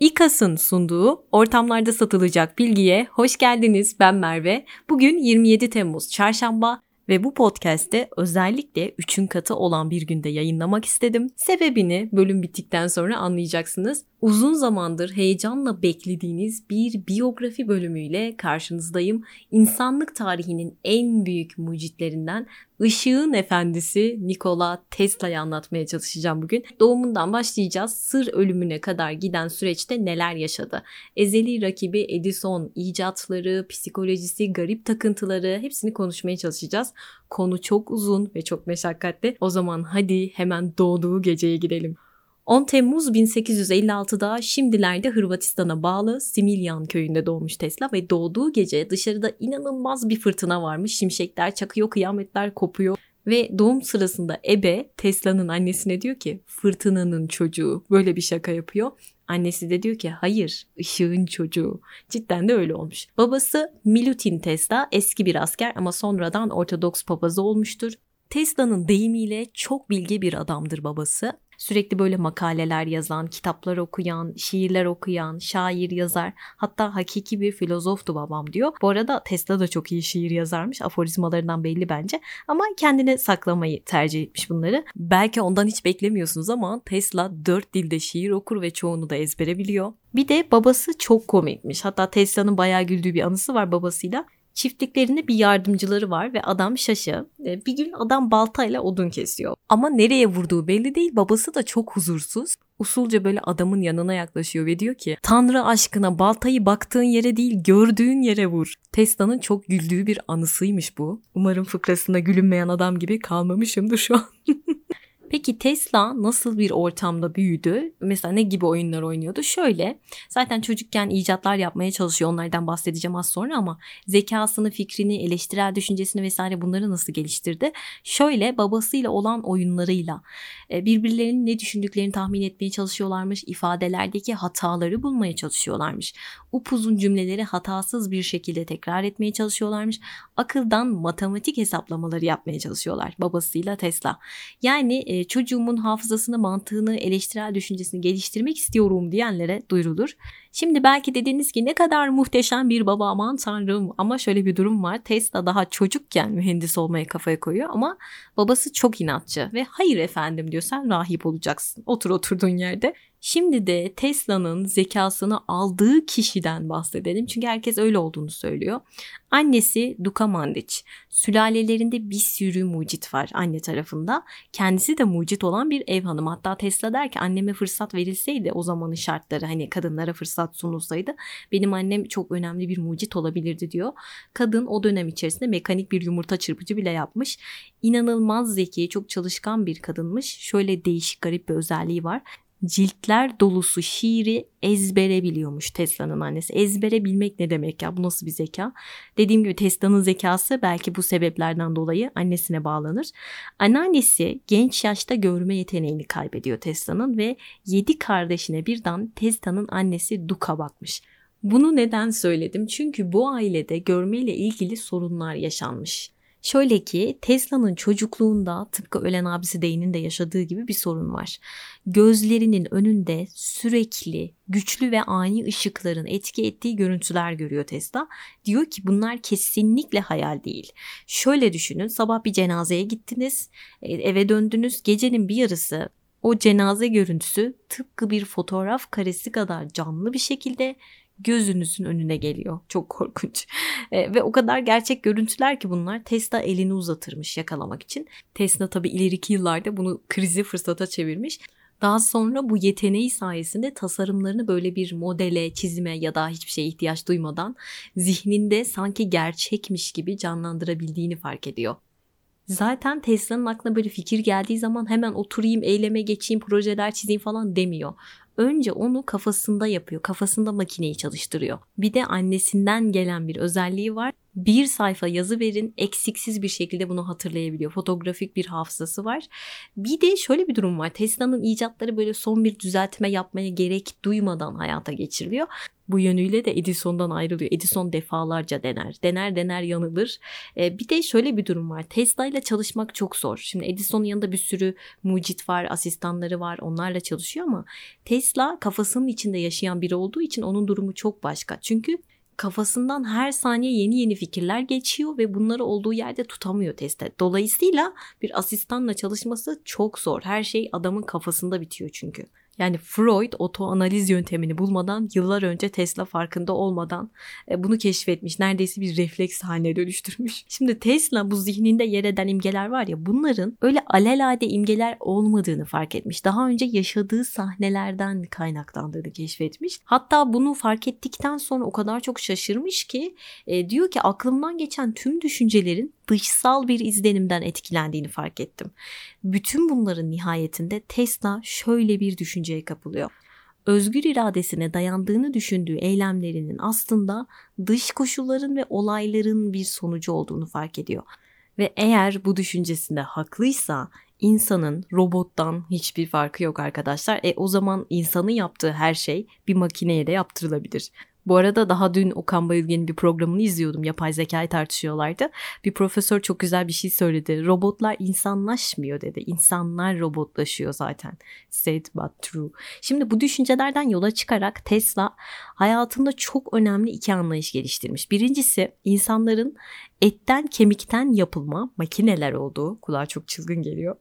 İKAS'ın sunduğu ortamlarda satılacak bilgiye hoş geldiniz. Ben Merve. Bugün 27 Temmuz Çarşamba ve bu podcast'te özellikle 3'ün katı olan bir günde yayınlamak istedim. Sebebini bölüm bittikten sonra anlayacaksınız. Uzun zamandır heyecanla beklediğiniz bir biyografi bölümüyle karşınızdayım. İnsanlık tarihinin en büyük mucitlerinden Işığın Efendisi Nikola Tesla'yı anlatmaya çalışacağım bugün. Doğumundan başlayacağız. Sır ölümüne kadar giden süreçte neler yaşadı? Ezeli rakibi Edison, icatları, psikolojisi, garip takıntıları hepsini konuşmaya çalışacağız. Konu çok uzun ve çok meşakkatli. O zaman hadi hemen doğduğu geceye gidelim. 10 Temmuz 1856'da şimdilerde Hırvatistan'a bağlı Similyan köyünde doğmuş Tesla ve doğduğu gece dışarıda inanılmaz bir fırtına varmış. Şimşekler çakıyor, kıyametler kopuyor. Ve doğum sırasında Ebe Tesla'nın annesine diyor ki fırtınanın çocuğu böyle bir şaka yapıyor. Annesi de diyor ki hayır ışığın çocuğu. Cidden de öyle olmuş. Babası Milutin Tesla eski bir asker ama sonradan Ortodoks papazı olmuştur. Tesla'nın deyimiyle çok bilge bir adamdır babası. Sürekli böyle makaleler yazan, kitaplar okuyan, şiirler okuyan, şair yazar. Hatta hakiki bir filozoftu babam diyor. Bu arada Tesla da çok iyi şiir yazarmış. Aforizmalarından belli bence. Ama kendine saklamayı tercih etmiş bunları. Belki ondan hiç beklemiyorsunuz ama Tesla dört dilde şiir okur ve çoğunu da ezbere biliyor. Bir de babası çok komikmiş. Hatta Tesla'nın bayağı güldüğü bir anısı var babasıyla. Çiftliklerinde bir yardımcıları var ve adam şaşı. E, bir gün adam baltayla odun kesiyor. Ama nereye vurduğu belli değil. Babası da çok huzursuz. Usulca böyle adamın yanına yaklaşıyor ve diyor ki Tanrı aşkına baltayı baktığın yere değil gördüğün yere vur. Tesla'nın çok güldüğü bir anısıymış bu. Umarım fıkrasında gülünmeyen adam gibi kalmamışımdır şu an. Peki Tesla nasıl bir ortamda büyüdü? Mesela ne gibi oyunlar oynuyordu? Şöyle zaten çocukken icatlar yapmaya çalışıyor. Onlardan bahsedeceğim az sonra ama zekasını, fikrini, eleştirel düşüncesini vesaire bunları nasıl geliştirdi? Şöyle babasıyla olan oyunlarıyla e, birbirlerinin ne düşündüklerini tahmin etmeye çalışıyorlarmış. ifadelerdeki hataları bulmaya çalışıyorlarmış. Upuzun cümleleri hatasız bir şekilde tekrar etmeye çalışıyorlarmış. Akıldan matematik hesaplamaları yapmaya çalışıyorlar babasıyla Tesla. Yani e, çocuğumun hafızasını, mantığını, eleştirel düşüncesini geliştirmek istiyorum diyenlere duyurulur. Şimdi belki dediniz ki ne kadar muhteşem bir baba aman tanrım ama şöyle bir durum var. Tesla daha çocukken mühendis olmaya kafaya koyuyor ama babası çok inatçı ve hayır efendim diyor sen rahip olacaksın. Otur oturduğun yerde. Şimdi de Tesla'nın zekasını aldığı kişiden bahsedelim. Çünkü herkes öyle olduğunu söylüyor. Annesi Duka Mandic. Sülalelerinde bir sürü mucit var anne tarafında. Kendisi de mucit olan bir ev hanımı. Hatta Tesla der ki anneme fırsat verilseydi o zamanın şartları hani kadınlara fırsat sunulsaydı benim annem çok önemli bir mucit olabilirdi diyor. Kadın o dönem içerisinde mekanik bir yumurta çırpıcı bile yapmış. İnanılmaz zeki, çok çalışkan bir kadınmış. Şöyle değişik garip bir özelliği var ciltler dolusu şiiri ezbere biliyormuş Tesla'nın annesi. Ezbere bilmek ne demek ya? Bu nasıl bir zeka? Dediğim gibi Tesla'nın zekası belki bu sebeplerden dolayı annesine bağlanır. Anneannesi genç yaşta görme yeteneğini kaybediyor Tesla'nın ve yedi kardeşine birden Tesla'nın annesi Duka bakmış. Bunu neden söyledim? Çünkü bu ailede görmeyle ilgili sorunlar yaşanmış. Şöyle ki Tesla'nın çocukluğunda tıpkı ölen abisi Dane'in de yaşadığı gibi bir sorun var. Gözlerinin önünde sürekli güçlü ve ani ışıkların etki ettiği görüntüler görüyor Tesla. Diyor ki bunlar kesinlikle hayal değil. Şöyle düşünün sabah bir cenazeye gittiniz e, eve döndünüz gecenin bir yarısı o cenaze görüntüsü tıpkı bir fotoğraf karesi kadar canlı bir şekilde gözünüzün önüne geliyor. Çok korkunç. E, ve o kadar gerçek görüntüler ki bunlar Tesla elini uzatırmış yakalamak için. Tesla tabii ileriki yıllarda bunu krizi fırsata çevirmiş. Daha sonra bu yeteneği sayesinde tasarımlarını böyle bir modele, çizime ya da hiçbir şeye ihtiyaç duymadan zihninde sanki gerçekmiş gibi canlandırabildiğini fark ediyor. Zaten Tesla'nın aklına böyle fikir geldiği zaman hemen oturayım, eyleme geçeyim, projeler çizeyim falan demiyor önce onu kafasında yapıyor. Kafasında makineyi çalıştırıyor. Bir de annesinden gelen bir özelliği var. Bir sayfa yazı verin eksiksiz bir şekilde bunu hatırlayabiliyor. Fotoğrafik bir hafızası var. Bir de şöyle bir durum var. Tesla'nın icatları böyle son bir düzeltme yapmaya gerek duymadan hayata geçiriliyor. Bu yönüyle de Edison'dan ayrılıyor. Edison defalarca dener. Dener dener yanılır. Ee, bir de şöyle bir durum var. Tesla ile çalışmak çok zor. Şimdi Edison'un yanında bir sürü mucit var, asistanları var. Onlarla çalışıyor ama Tesla kafasının içinde yaşayan biri olduğu için onun durumu çok başka. Çünkü kafasından her saniye yeni yeni fikirler geçiyor ve bunları olduğu yerde tutamıyor teste. Dolayısıyla bir asistanla çalışması çok zor. Her şey adamın kafasında bitiyor çünkü. Yani Freud otoanaliz yöntemini bulmadan yıllar önce Tesla farkında olmadan e, bunu keşfetmiş. Neredeyse bir refleks haline dönüştürmüş. Şimdi Tesla bu zihninde yer eden imgeler var ya bunların öyle alelade imgeler olmadığını fark etmiş. Daha önce yaşadığı sahnelerden kaynaklandığını keşfetmiş. Hatta bunu fark ettikten sonra o kadar çok şaşırmış ki e, diyor ki aklımdan geçen tüm düşüncelerin dışsal bir izlenimden etkilendiğini fark ettim. Bütün bunların nihayetinde Tesla şöyle bir düşünceye kapılıyor. Özgür iradesine dayandığını düşündüğü eylemlerinin aslında dış koşulların ve olayların bir sonucu olduğunu fark ediyor. Ve eğer bu düşüncesinde haklıysa insanın robottan hiçbir farkı yok arkadaşlar. E o zaman insanın yaptığı her şey bir makineye de yaptırılabilir. Bu arada daha dün Okan Bayülgen'in bir programını izliyordum. Yapay zekayı tartışıyorlardı. Bir profesör çok güzel bir şey söyledi. Robotlar insanlaşmıyor dedi. İnsanlar robotlaşıyor zaten. Said but true. Şimdi bu düşüncelerden yola çıkarak Tesla hayatında çok önemli iki anlayış geliştirmiş. Birincisi insanların etten kemikten yapılma makineler olduğu. Kulağa çok çılgın geliyor.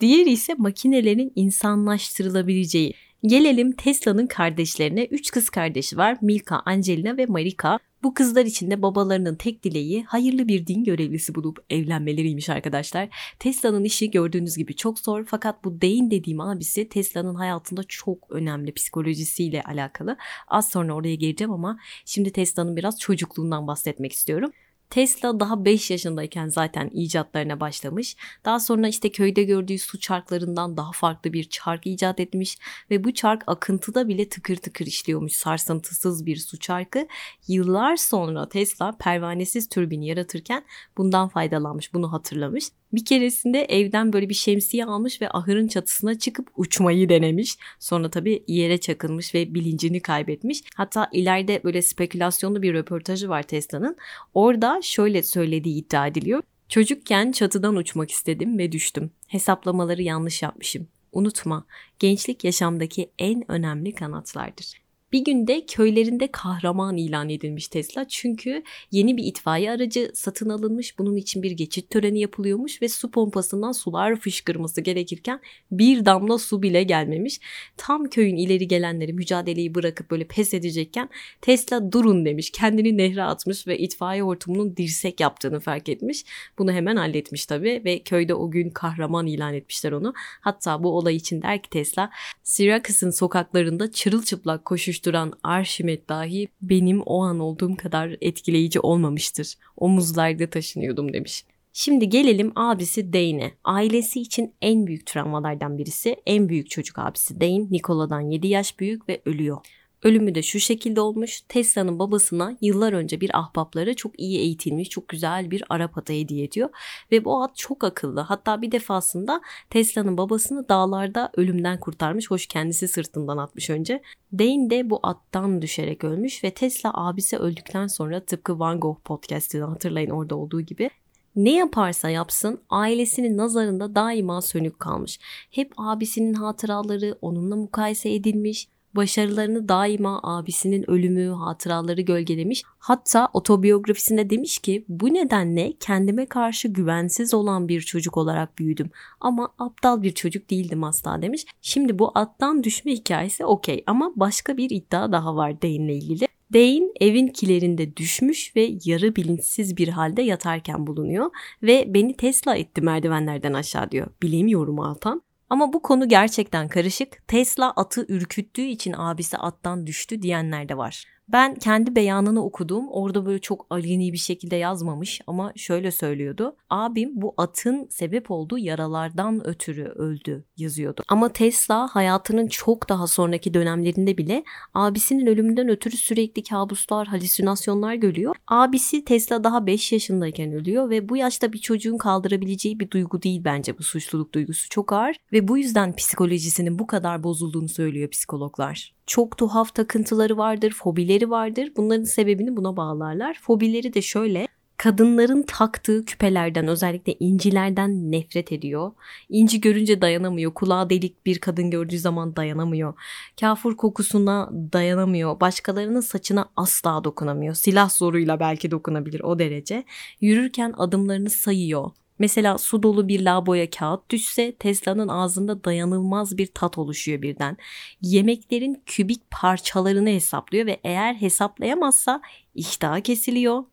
Diğeri ise makinelerin insanlaştırılabileceği. Gelelim Tesla'nın kardeşlerine. Üç kız kardeşi var. Milka, Angelina ve Marika. Bu kızlar için de babalarının tek dileği hayırlı bir din görevlisi bulup evlenmeleriymiş arkadaşlar. Tesla'nın işi gördüğünüz gibi çok zor fakat bu Dane dediğim abisi Tesla'nın hayatında çok önemli psikolojisiyle alakalı. Az sonra oraya geleceğim ama şimdi Tesla'nın biraz çocukluğundan bahsetmek istiyorum. Tesla daha 5 yaşındayken zaten icatlarına başlamış. Daha sonra işte köyde gördüğü su çarklarından daha farklı bir çark icat etmiş ve bu çark akıntıda bile tıkır tıkır işliyormuş sarsıntısız bir su çarkı. Yıllar sonra Tesla pervanesiz türbini yaratırken bundan faydalanmış, bunu hatırlamış. Bir keresinde evden böyle bir şemsiye almış ve ahırın çatısına çıkıp uçmayı denemiş. Sonra tabii yere çakılmış ve bilincini kaybetmiş. Hatta ileride böyle spekülasyonlu bir röportajı var Tesla'nın. Orada şöyle söylediği iddia ediliyor. Çocukken çatıdan uçmak istedim ve düştüm. Hesaplamaları yanlış yapmışım. Unutma, gençlik yaşamdaki en önemli kanatlardır. Bir günde köylerinde kahraman ilan edilmiş Tesla çünkü yeni bir itfaiye aracı satın alınmış. Bunun için bir geçit töreni yapılıyormuş ve su pompasından sular fışkırması gerekirken bir damla su bile gelmemiş. Tam köyün ileri gelenleri mücadeleyi bırakıp böyle pes edecekken Tesla durun demiş. Kendini nehre atmış ve itfaiye hortumunun dirsek yaptığını fark etmiş. Bunu hemen halletmiş tabii ve köyde o gün kahraman ilan etmişler onu. Hatta bu olay için der ki Tesla Syrakus'un sokaklarında çırılçıplak koşuş oluşturan Arşimet dahi benim o an olduğum kadar etkileyici olmamıştır. Omuzlarda taşınıyordum demiş. Şimdi gelelim abisi Dane'e. Ailesi için en büyük travmalardan birisi en büyük çocuk abisi Dane Nikola'dan 7 yaş büyük ve ölüyor. Ölümü de şu şekilde olmuş. Tesla'nın babasına yıllar önce bir ahbapları çok iyi eğitilmiş, çok güzel bir Arap atı hediye ediyor. Ve bu at çok akıllı. Hatta bir defasında Tesla'nın babasını dağlarda ölümden kurtarmış. Hoş kendisi sırtından atmış önce. Dane de bu attan düşerek ölmüş ve Tesla abisi öldükten sonra tıpkı Van Gogh podcast'ını hatırlayın orada olduğu gibi ne yaparsa yapsın ailesinin nazarında daima sönük kalmış. Hep abisinin hatıraları onunla mukayese edilmiş başarılarını daima abisinin ölümü, hatıraları gölgelemiş. Hatta otobiyografisinde demiş ki bu nedenle kendime karşı güvensiz olan bir çocuk olarak büyüdüm. Ama aptal bir çocuk değildim asla demiş. Şimdi bu attan düşme hikayesi okey ama başka bir iddia daha var Dane'le ilgili. Dane evin kilerinde düşmüş ve yarı bilinçsiz bir halde yatarken bulunuyor ve beni Tesla etti merdivenlerden aşağı diyor. Bilemiyorum Altan. Ama bu konu gerçekten karışık. Tesla atı ürküttüğü için abisi attan düştü diyenler de var. Ben kendi beyanını okudum. Orada böyle çok aleni bir şekilde yazmamış ama şöyle söylüyordu. Abim bu atın sebep olduğu yaralardan ötürü öldü yazıyordu. Ama Tesla hayatının çok daha sonraki dönemlerinde bile abisinin ölümünden ötürü sürekli kabuslar, halüsinasyonlar görüyor. Abisi Tesla daha 5 yaşındayken ölüyor ve bu yaşta bir çocuğun kaldırabileceği bir duygu değil bence bu suçluluk duygusu çok ağır ve bu yüzden psikolojisinin bu kadar bozulduğunu söylüyor psikologlar çok tuhaf takıntıları vardır, fobileri vardır. Bunların sebebini buna bağlarlar. Fobileri de şöyle kadınların taktığı küpelerden özellikle incilerden nefret ediyor. İnci görünce dayanamıyor. Kulağı delik bir kadın gördüğü zaman dayanamıyor. Kafur kokusuna dayanamıyor. Başkalarının saçına asla dokunamıyor. Silah zoruyla belki dokunabilir o derece. Yürürken adımlarını sayıyor. Mesela su dolu bir lavaboya kağıt düşse Tesla'nın ağzında dayanılmaz bir tat oluşuyor birden. Yemeklerin kübik parçalarını hesaplıyor ve eğer hesaplayamazsa iştahı kesiliyor.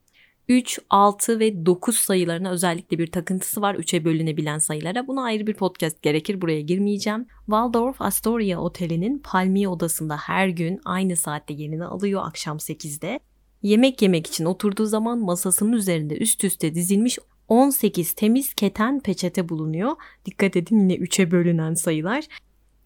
3, 6 ve 9 sayılarına özellikle bir takıntısı var 3'e bölünebilen sayılara. Buna ayrı bir podcast gerekir buraya girmeyeceğim. Waldorf Astoria Oteli'nin palmiye odasında her gün aynı saatte yerini alıyor akşam 8'de. Yemek yemek için oturduğu zaman masasının üzerinde üst üste dizilmiş 18 temiz keten peçete bulunuyor. Dikkat edin yine 3'e bölünen sayılar.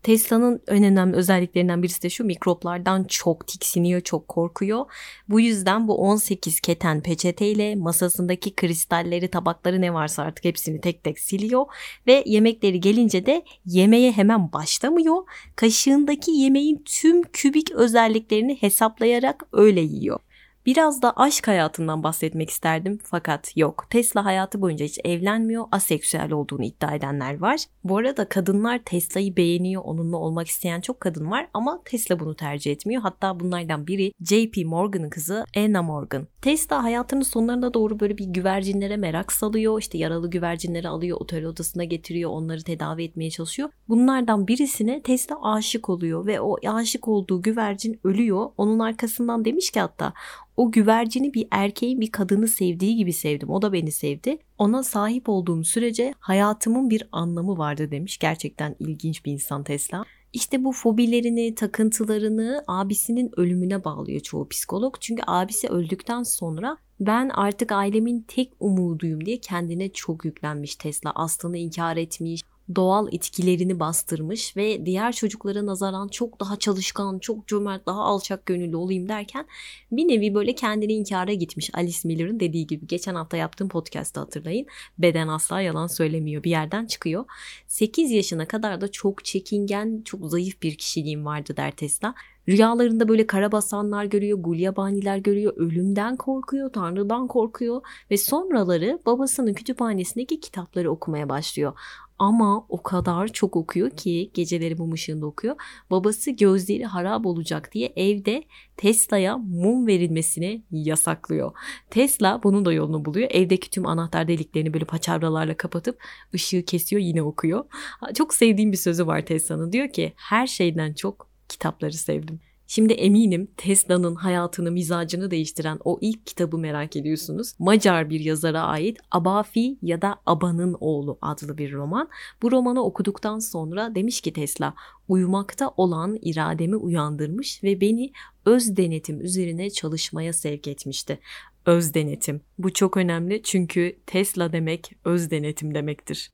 Tesla'nın en önemli özelliklerinden birisi de şu mikroplardan çok tiksiniyor, çok korkuyor. Bu yüzden bu 18 keten peçeteyle masasındaki kristalleri, tabakları ne varsa artık hepsini tek tek siliyor ve yemekleri gelince de yemeğe hemen başlamıyor. Kaşığındaki yemeğin tüm kübik özelliklerini hesaplayarak öyle yiyor. Biraz da aşk hayatından bahsetmek isterdim fakat yok. Tesla hayatı boyunca hiç evlenmiyor, aseksüel olduğunu iddia edenler var. Bu arada kadınlar Tesla'yı beğeniyor, onunla olmak isteyen çok kadın var ama Tesla bunu tercih etmiyor. Hatta bunlardan biri JP Morgan'ın kızı Anna Morgan. Tesla hayatının sonlarına doğru böyle bir güvercinlere merak salıyor. İşte yaralı güvercinleri alıyor, otel odasına getiriyor, onları tedavi etmeye çalışıyor. Bunlardan birisine Tesla aşık oluyor ve o aşık olduğu güvercin ölüyor. Onun arkasından demiş ki hatta o güvercini bir erkeğin bir kadını sevdiği gibi sevdim. O da beni sevdi. Ona sahip olduğum sürece hayatımın bir anlamı vardı demiş. Gerçekten ilginç bir insan Tesla. İşte bu fobilerini, takıntılarını abisinin ölümüne bağlıyor çoğu psikolog. Çünkü abisi öldükten sonra ben artık ailemin tek umuduyum diye kendine çok yüklenmiş Tesla. Aslını inkar etmiş, doğal itkilerini bastırmış ve diğer çocuklara nazaran çok daha çalışkan, çok cömert, daha alçak gönüllü olayım derken bir nevi böyle kendini inkara gitmiş. Alice Miller'ın dediği gibi geçen hafta yaptığım podcast'ta hatırlayın. Beden asla yalan söylemiyor. Bir yerden çıkıyor. 8 yaşına kadar da çok çekingen, çok zayıf bir kişiliğim vardı der Tesla. Rüyalarında böyle karabasanlar görüyor, gulyabaniler görüyor, ölümden korkuyor, tanrıdan korkuyor ve sonraları babasının kütüphanesindeki kitapları okumaya başlıyor. Ama o kadar çok okuyor ki geceleri mum ışığında okuyor. Babası gözleri harap olacak diye evde Tesla'ya mum verilmesini yasaklıyor. Tesla bunun da yolunu buluyor. Evdeki tüm anahtar deliklerini böyle paçavralarla kapatıp ışığı kesiyor yine okuyor. Çok sevdiğim bir sözü var Tesla'nın. Diyor ki her şeyden çok kitapları sevdim. Şimdi eminim Tesla'nın hayatını, mizacını değiştiren o ilk kitabı merak ediyorsunuz. Macar bir yazara ait Abafi ya da Aba'nın oğlu adlı bir roman. Bu romanı okuduktan sonra demiş ki Tesla, uyumakta olan irademi uyandırmış ve beni öz denetim üzerine çalışmaya sevk etmişti. Öz denetim. Bu çok önemli çünkü Tesla demek öz denetim demektir.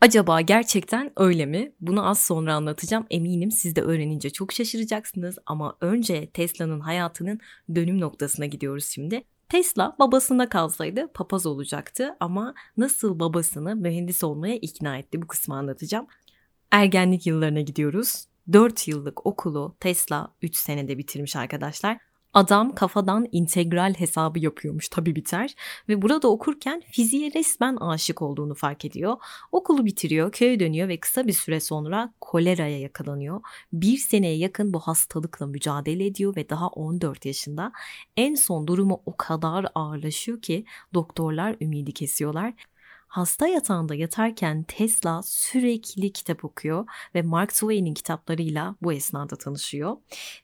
Acaba gerçekten öyle mi? Bunu az sonra anlatacağım. Eminim siz de öğrenince çok şaşıracaksınız ama önce Tesla'nın hayatının dönüm noktasına gidiyoruz şimdi. Tesla babasına kalsaydı papaz olacaktı ama nasıl babasını mühendis olmaya ikna etti bu kısmı anlatacağım. Ergenlik yıllarına gidiyoruz. 4 yıllık okulu Tesla 3 senede bitirmiş arkadaşlar. Adam kafadan integral hesabı yapıyormuş tabii biter ve burada okurken fiziğe resmen aşık olduğunu fark ediyor. Okulu bitiriyor, köye dönüyor ve kısa bir süre sonra koleraya yakalanıyor. Bir seneye yakın bu hastalıkla mücadele ediyor ve daha 14 yaşında. En son durumu o kadar ağırlaşıyor ki doktorlar ümidi kesiyorlar hasta yatağında yatarken Tesla sürekli kitap okuyor ve Mark Twain'in kitaplarıyla bu esnada tanışıyor.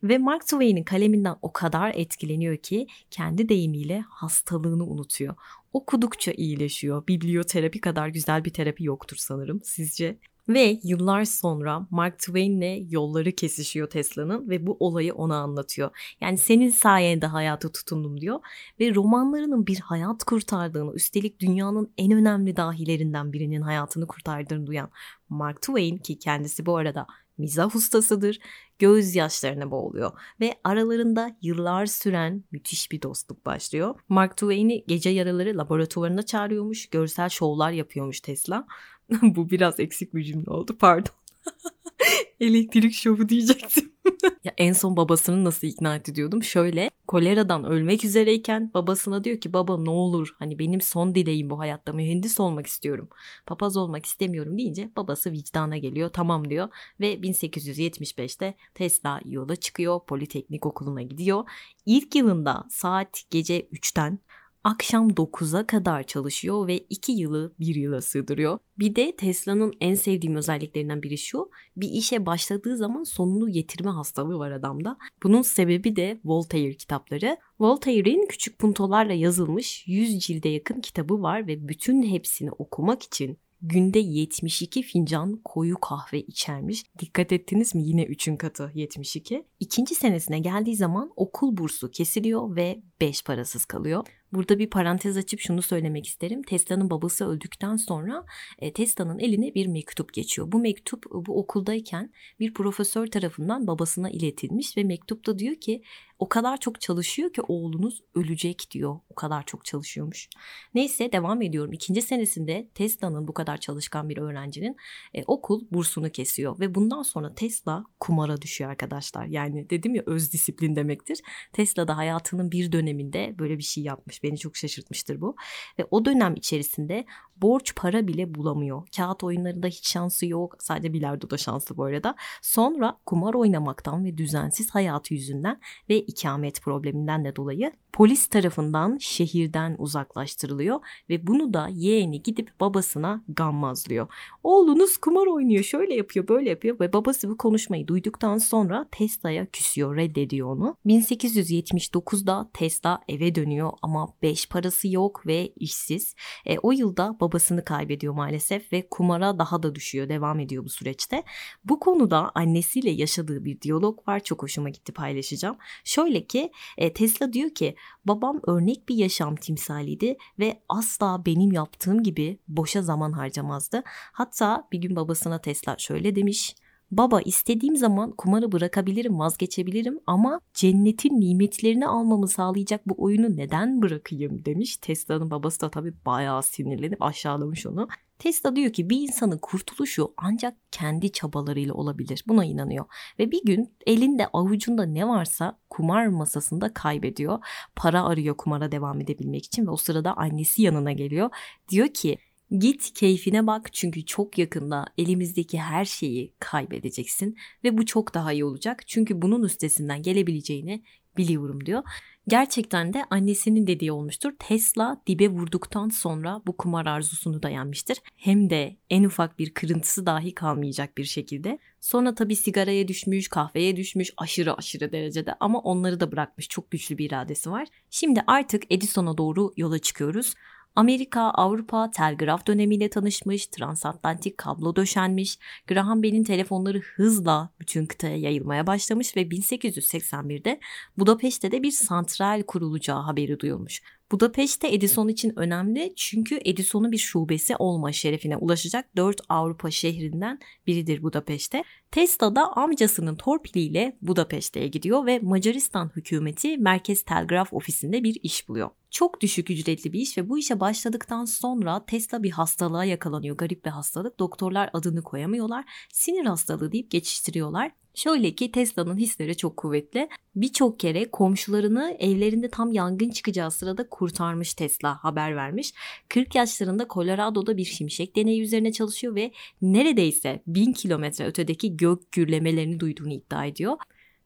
Ve Mark Twain'in kaleminden o kadar etkileniyor ki kendi deyimiyle hastalığını unutuyor. Okudukça iyileşiyor. Biblioterapi kadar güzel bir terapi yoktur sanırım. Sizce? Ve yıllar sonra Mark Twain'le yolları kesişiyor Tesla'nın ve bu olayı ona anlatıyor. Yani senin sayende hayata tutundum diyor ve romanlarının bir hayat kurtardığını üstelik dünyanın en önemli dahilerinden birinin hayatını kurtardığını duyan Mark Twain ki kendisi bu arada mizah ustasıdır, gözyaşlarına boğuluyor ve aralarında yıllar süren müthiş bir dostluk başlıyor. Mark Twain'i gece yaraları laboratuvarına çağırıyormuş, görsel şovlar yapıyormuş Tesla. Bu biraz eksik bir cümle oldu pardon. Elektrik şovu diyecektim. ya en son babasını nasıl ikna etti diyordum. Şöyle koleradan ölmek üzereyken babasına diyor ki baba ne olur hani benim son dileğim bu hayatta mühendis olmak istiyorum. Papaz olmak istemiyorum deyince babası vicdana geliyor tamam diyor ve 1875'te Tesla yola çıkıyor Politeknik Okulu'na gidiyor. İlk yılında saat gece 3'ten akşam 9'a kadar çalışıyor ve 2 yılı 1 yıla sığdırıyor. Bir de Tesla'nın en sevdiğim özelliklerinden biri şu. Bir işe başladığı zaman sonunu getirme hastalığı var adamda. Bunun sebebi de Voltaire kitapları. Voltaire'in küçük puntolarla yazılmış 100 cilde yakın kitabı var ve bütün hepsini okumak için günde 72 fincan koyu kahve içermiş. Dikkat ettiniz mi? Yine 3'ün katı 72. İkinci senesine geldiği zaman okul bursu kesiliyor ve 5 parasız kalıyor. Burada bir parantez açıp şunu söylemek isterim. Tesla'nın babası öldükten sonra e, Tesla'nın eline bir mektup geçiyor. Bu mektup bu okuldayken bir profesör tarafından babasına iletilmiş ve mektupta diyor ki o kadar çok çalışıyor ki oğlunuz ölecek diyor. O kadar çok çalışıyormuş. Neyse devam ediyorum. İkinci senesinde Tesla'nın bu kadar çalışkan bir öğrencinin e, okul bursunu kesiyor ve bundan sonra Tesla kumara düşüyor arkadaşlar. Yani dedim ya öz disiplin demektir. Tesla da hayatının bir döneminde böyle bir şey yapmış. Beni çok şaşırtmıştır bu. Ve o dönem içerisinde borç para bile bulamıyor. Kağıt oyunlarında hiç şansı yok. Sadece bilardoda şanslı bu arada. Sonra kumar oynamaktan ve düzensiz hayatı yüzünden ve ikamet probleminden de dolayı polis tarafından şehirden uzaklaştırılıyor ve bunu da yeğeni gidip babasına gammazlıyor. Oğlunuz kumar oynuyor, şöyle yapıyor, böyle yapıyor ve babası bu konuşmayı duyduktan sonra Tesla'ya küsüyor, reddediyor onu. 1879'da Tesla eve dönüyor ama beş parası yok ve işsiz. E, o yılda babasını kaybediyor maalesef ve kumara daha da düşüyor, devam ediyor bu süreçte. Bu konuda annesiyle yaşadığı bir diyalog var, çok hoşuma gitti paylaşacağım. Şöyle ki e, Tesla diyor ki babam örnek bir yaşam timsaliydi ve asla benim yaptığım gibi boşa zaman harcamazdı. Hatta bir gün babasına Tesla şöyle demiş. Baba istediğim zaman kumarı bırakabilirim, vazgeçebilirim ama cennetin nimetlerini almamı sağlayacak bu oyunu neden bırakayım demiş. Tesla'nın babası da tabii bayağı sinirlenip aşağılamış onu. Tesla diyor ki bir insanın kurtuluşu ancak kendi çabalarıyla olabilir. Buna inanıyor. Ve bir gün elinde avucunda ne varsa kumar masasında kaybediyor. Para arıyor kumara devam edebilmek için ve o sırada annesi yanına geliyor. Diyor ki Git keyfine bak çünkü çok yakında elimizdeki her şeyi kaybedeceksin ve bu çok daha iyi olacak. Çünkü bunun üstesinden gelebileceğini biliyorum diyor. Gerçekten de annesinin dediği olmuştur. Tesla dibe vurduktan sonra bu kumar arzusunu da yenmiştir. Hem de en ufak bir kırıntısı dahi kalmayacak bir şekilde. Sonra tabii sigaraya düşmüş, kahveye düşmüş aşırı aşırı derecede ama onları da bırakmış. Çok güçlü bir iradesi var. Şimdi artık Edison'a doğru yola çıkıyoruz. Amerika, Avrupa telgraf dönemiyle tanışmış, transatlantik kablo döşenmiş, Graham Bell'in telefonları hızla bütün kıtaya yayılmaya başlamış ve 1881'de Budapeşte de bir santral kurulacağı haberi duyulmuş. Budapeşte Edison için önemli çünkü Edison'un bir şubesi olma şerefine ulaşacak 4 Avrupa şehrinden biridir Budapeşte. Tesla da amcasının torpiliyle Budapeşte'ye gidiyor ve Macaristan hükümeti Merkez Telgraf Ofisi'nde bir iş buluyor. Çok düşük ücretli bir iş ve bu işe başladıktan sonra Tesla bir hastalığa yakalanıyor. Garip bir hastalık. Doktorlar adını koyamıyorlar. Sinir hastalığı deyip geçiştiriyorlar. Şöyle ki Tesla'nın hisleri çok kuvvetli. Birçok kere komşularını evlerinde tam yangın çıkacağı sırada kurtarmış Tesla haber vermiş. 40 yaşlarında Colorado'da bir şimşek deneyi üzerine çalışıyor ve neredeyse 1000 kilometre ötedeki gök gürlemelerini duyduğunu iddia ediyor.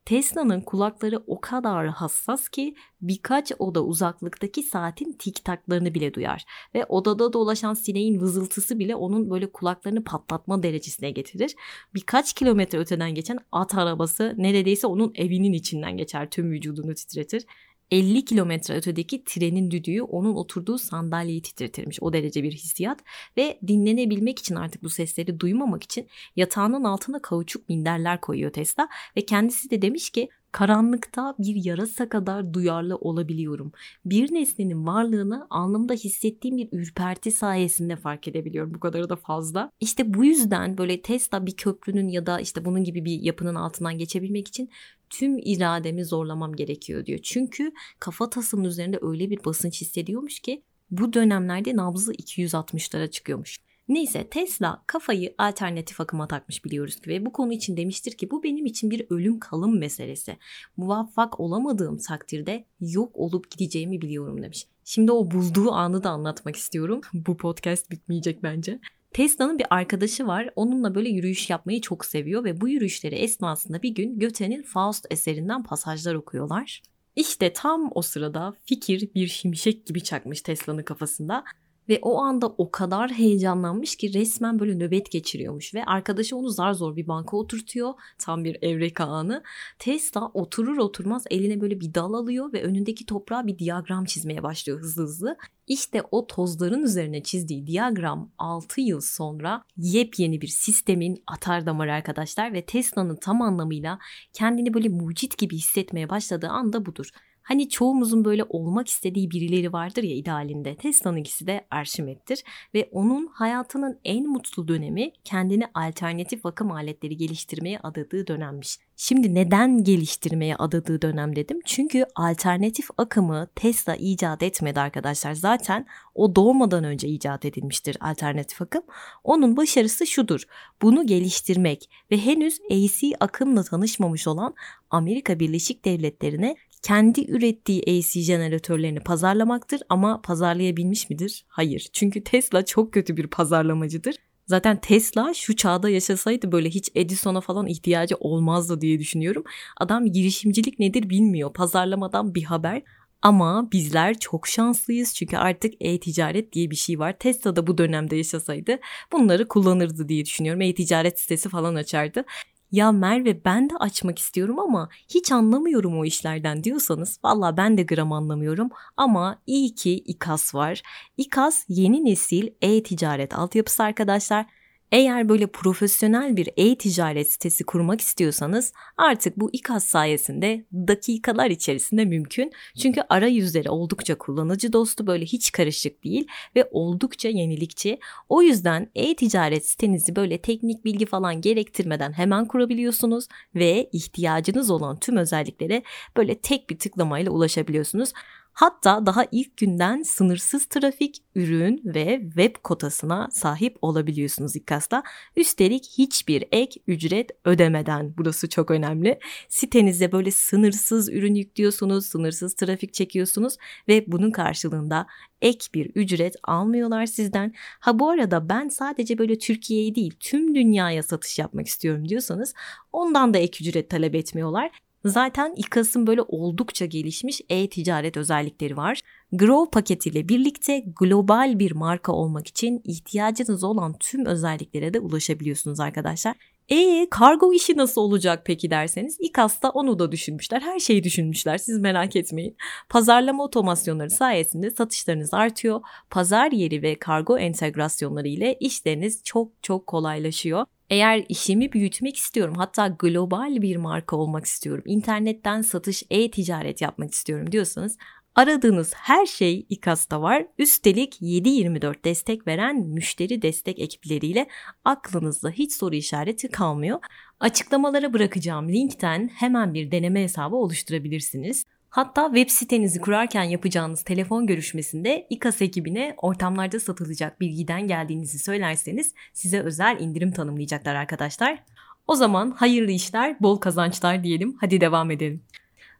Tesla'nın kulakları o kadar hassas ki birkaç oda uzaklıktaki saatin tik taklarını bile duyar. Ve odada dolaşan sineğin vızıltısı bile onun böyle kulaklarını patlatma derecesine getirir. Birkaç kilometre öteden geçen at arabası neredeyse onun evinin içinden geçer tüm vücudunu titretir. 50 kilometre ötedeki trenin düdüğü onun oturduğu sandalyeyi titretirmiş. O derece bir hissiyat ve dinlenebilmek için artık bu sesleri duymamak için yatağının altına kauçuk minderler koyuyor Tesla ve kendisi de demiş ki Karanlıkta bir yarasa kadar duyarlı olabiliyorum. Bir nesnenin varlığını alnımda hissettiğim bir ürperti sayesinde fark edebiliyorum. Bu kadarı da fazla. İşte bu yüzden böyle Tesla bir köprünün ya da işte bunun gibi bir yapının altından geçebilmek için tüm irademi zorlamam gerekiyor diyor. Çünkü kafa tasımın üzerinde öyle bir basınç hissediyormuş ki bu dönemlerde nabzı 260'lara çıkıyormuş. Neyse Tesla kafayı alternatif akıma takmış biliyoruz ki ve bu konu için demiştir ki bu benim için bir ölüm kalım meselesi. Muvaffak olamadığım takdirde yok olup gideceğimi biliyorum demiş. Şimdi o bulduğu anı da anlatmak istiyorum. bu podcast bitmeyecek bence. Tesla'nın bir arkadaşı var. Onunla böyle yürüyüş yapmayı çok seviyor ve bu yürüyüşleri esnasında bir gün Göte'nin Faust eserinden pasajlar okuyorlar. İşte tam o sırada fikir bir şimşek gibi çakmış Tesla'nın kafasında ve o anda o kadar heyecanlanmış ki resmen böyle nöbet geçiriyormuş ve arkadaşı onu zar zor bir banka oturtuyor. Tam bir evreka anı. Tesla oturur oturmaz eline böyle bir dal alıyor ve önündeki toprağa bir diyagram çizmeye başlıyor hızlı hızlı. İşte o tozların üzerine çizdiği diyagram 6 yıl sonra yepyeni bir sistemin atar damarı arkadaşlar ve Tesla'nın tam anlamıyla kendini böyle mucit gibi hissetmeye başladığı anda budur. Hani çoğumuzun böyle olmak istediği birileri vardır ya idealinde. Tesla'nınkisi de Arşimet'tir ve onun hayatının en mutlu dönemi kendini alternatif akım aletleri geliştirmeye adadığı dönemmiş. Şimdi neden geliştirmeye adadığı dönem dedim? Çünkü alternatif akımı Tesla icat etmedi arkadaşlar. Zaten o doğmadan önce icat edilmiştir alternatif akım. Onun başarısı şudur. Bunu geliştirmek ve henüz AC akımla tanışmamış olan Amerika Birleşik Devletleri'ne kendi ürettiği AC jeneratörlerini pazarlamaktır ama pazarlayabilmiş midir? Hayır. Çünkü Tesla çok kötü bir pazarlamacıdır. Zaten Tesla şu çağda yaşasaydı böyle hiç Edison'a falan ihtiyacı olmazdı diye düşünüyorum. Adam girişimcilik nedir bilmiyor. Pazarlamadan bir haber. Ama bizler çok şanslıyız çünkü artık e-ticaret diye bir şey var. Tesla da bu dönemde yaşasaydı bunları kullanırdı diye düşünüyorum. E-ticaret sitesi falan açardı. Ya Merve ben de açmak istiyorum ama hiç anlamıyorum o işlerden diyorsanız valla ben de gram anlamıyorum ama iyi ki İKAS var. İKAS yeni nesil e-ticaret altyapısı arkadaşlar eğer böyle profesyonel bir e-ticaret sitesi kurmak istiyorsanız artık bu İKAS sayesinde dakikalar içerisinde mümkün. Çünkü arayüzleri oldukça kullanıcı dostu böyle hiç karışık değil ve oldukça yenilikçi. O yüzden e-ticaret sitenizi böyle teknik bilgi falan gerektirmeden hemen kurabiliyorsunuz ve ihtiyacınız olan tüm özelliklere böyle tek bir tıklamayla ulaşabiliyorsunuz. Hatta daha ilk günden sınırsız trafik, ürün ve web kotasına sahip olabiliyorsunuz İKKAS'ta. Üstelik hiçbir ek ücret ödemeden. Burası çok önemli. Sitenize böyle sınırsız ürün yüklüyorsunuz, sınırsız trafik çekiyorsunuz ve bunun karşılığında ek bir ücret almıyorlar sizden. Ha bu arada ben sadece böyle Türkiye'ye değil tüm dünyaya satış yapmak istiyorum diyorsanız ondan da ek ücret talep etmiyorlar. Zaten İKAS'ın böyle oldukça gelişmiş e-ticaret özellikleri var. Grow paketiyle birlikte global bir marka olmak için ihtiyacınız olan tüm özelliklere de ulaşabiliyorsunuz arkadaşlar. E kargo işi nasıl olacak peki derseniz İKAS'ta onu da düşünmüşler. Her şeyi düşünmüşler siz merak etmeyin. Pazarlama otomasyonları sayesinde satışlarınız artıyor. Pazar yeri ve kargo entegrasyonları ile işleriniz çok çok kolaylaşıyor. Eğer işimi büyütmek istiyorum hatta global bir marka olmak istiyorum, internetten satış, e-ticaret yapmak istiyorum diyorsanız aradığınız her şey İKAS'ta var. Üstelik 7-24 destek veren müşteri destek ekipleriyle aklınızda hiç soru işareti kalmıyor. Açıklamalara bırakacağım linkten hemen bir deneme hesabı oluşturabilirsiniz. Hatta web sitenizi kurarken yapacağınız telefon görüşmesinde İKAS ekibine ortamlarda satılacak bilgiden geldiğinizi söylerseniz size özel indirim tanımlayacaklar arkadaşlar. O zaman hayırlı işler, bol kazançlar diyelim. Hadi devam edelim.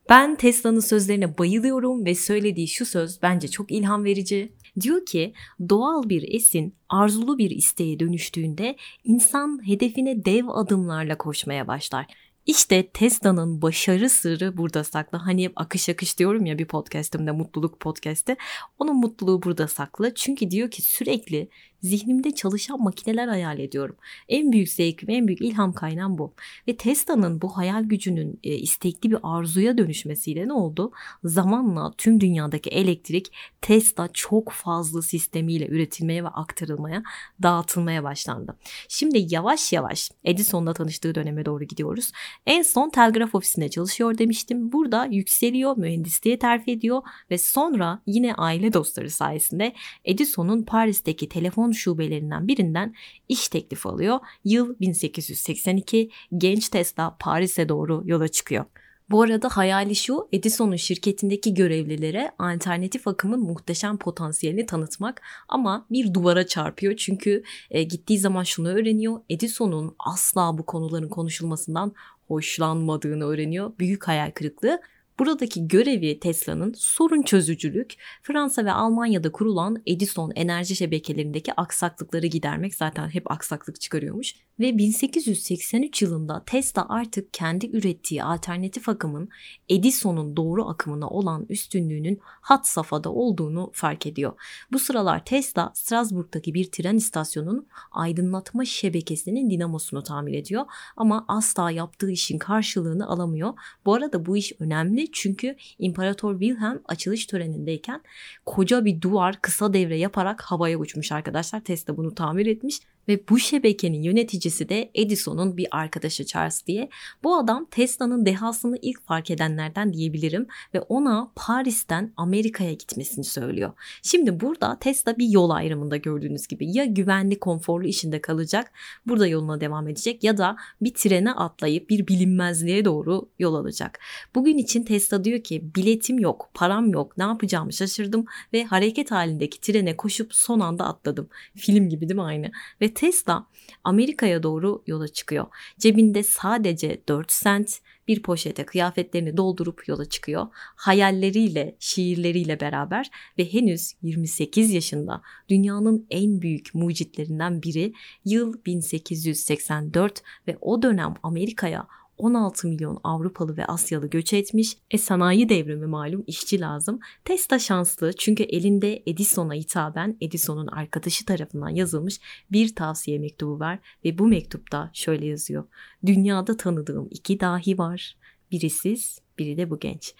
Ben Tesla'nın sözlerine bayılıyorum ve söylediği şu söz bence çok ilham verici. Diyor ki doğal bir esin arzulu bir isteğe dönüştüğünde insan hedefine dev adımlarla koşmaya başlar. İşte Tesla'nın başarı sırrı burada saklı. Hani hep akış akış diyorum ya bir podcastimde mutluluk podcast'te. Onun mutluluğu burada saklı. Çünkü diyor ki sürekli zihnimde çalışan makineler hayal ediyorum. En büyük zevkim, en büyük ilham kaynağım bu. Ve Tesla'nın bu hayal gücünün e, istekli bir arzuya dönüşmesiyle ne oldu? Zamanla tüm dünyadaki elektrik Tesla çok fazla sistemiyle üretilmeye ve aktarılmaya, dağıtılmaya başlandı. Şimdi yavaş yavaş Edison'la tanıştığı döneme doğru gidiyoruz. En son telgraf ofisinde çalışıyor demiştim. Burada yükseliyor, mühendisliğe terfi ediyor ve sonra yine aile dostları sayesinde Edison'un Paris'teki telefon şubelerinden birinden iş teklifi alıyor. Yıl 1882 genç Tesla Paris'e doğru yola çıkıyor. Bu arada hayali şu Edison'un şirketindeki görevlilere alternatif akımın muhteşem potansiyelini tanıtmak ama bir duvara çarpıyor çünkü e, gittiği zaman şunu öğreniyor Edison'un asla bu konuların konuşulmasından hoşlanmadığını öğreniyor. Büyük hayal kırıklığı. Buradaki görevi Tesla'nın sorun çözücülük, Fransa ve Almanya'da kurulan Edison enerji şebekelerindeki aksaklıkları gidermek zaten hep aksaklık çıkarıyormuş. Ve 1883 yılında Tesla artık kendi ürettiği alternatif akımın Edison'un doğru akımına olan üstünlüğünün hat safhada olduğunu fark ediyor. Bu sıralar Tesla Strasbourg'daki bir tren istasyonunun aydınlatma şebekesinin dinamosunu tamir ediyor ama asla yaptığı işin karşılığını alamıyor. Bu arada bu iş önemli çünkü İmparator Wilhelm açılış törenindeyken koca bir duvar kısa devre yaparak havaya uçmuş arkadaşlar. Tesla bunu tamir etmiş ve bu şebekenin yöneticisi de Edison'un bir arkadaşı Charles diye. Bu adam Tesla'nın dehasını ilk fark edenlerden diyebilirim ve ona Paris'ten Amerika'ya gitmesini söylüyor. Şimdi burada Tesla bir yol ayrımında gördüğünüz gibi ya güvenli konforlu işinde kalacak burada yoluna devam edecek ya da bir trene atlayıp bir bilinmezliğe doğru yol alacak. Bugün için Tesla diyor ki biletim yok, param yok, ne yapacağımı şaşırdım ve hareket halindeki trene koşup son anda atladım. Film gibi değil mi aynı? Ve Tesla Amerika'ya doğru yola çıkıyor. Cebinde sadece 4 sent bir poşete kıyafetlerini doldurup yola çıkıyor. Hayalleriyle, şiirleriyle beraber ve henüz 28 yaşında dünyanın en büyük mucitlerinden biri yıl 1884 ve o dönem Amerika'ya 16 milyon Avrupalı ve Asyalı göç etmiş. E sanayi devrimi malum işçi lazım. Tesla şanslı çünkü elinde Edison'a hitaben Edison'un arkadaşı tarafından yazılmış bir tavsiye mektubu var ve bu mektupta şöyle yazıyor. Dünyada tanıdığım iki dahi var. Biri siz, biri de bu genç.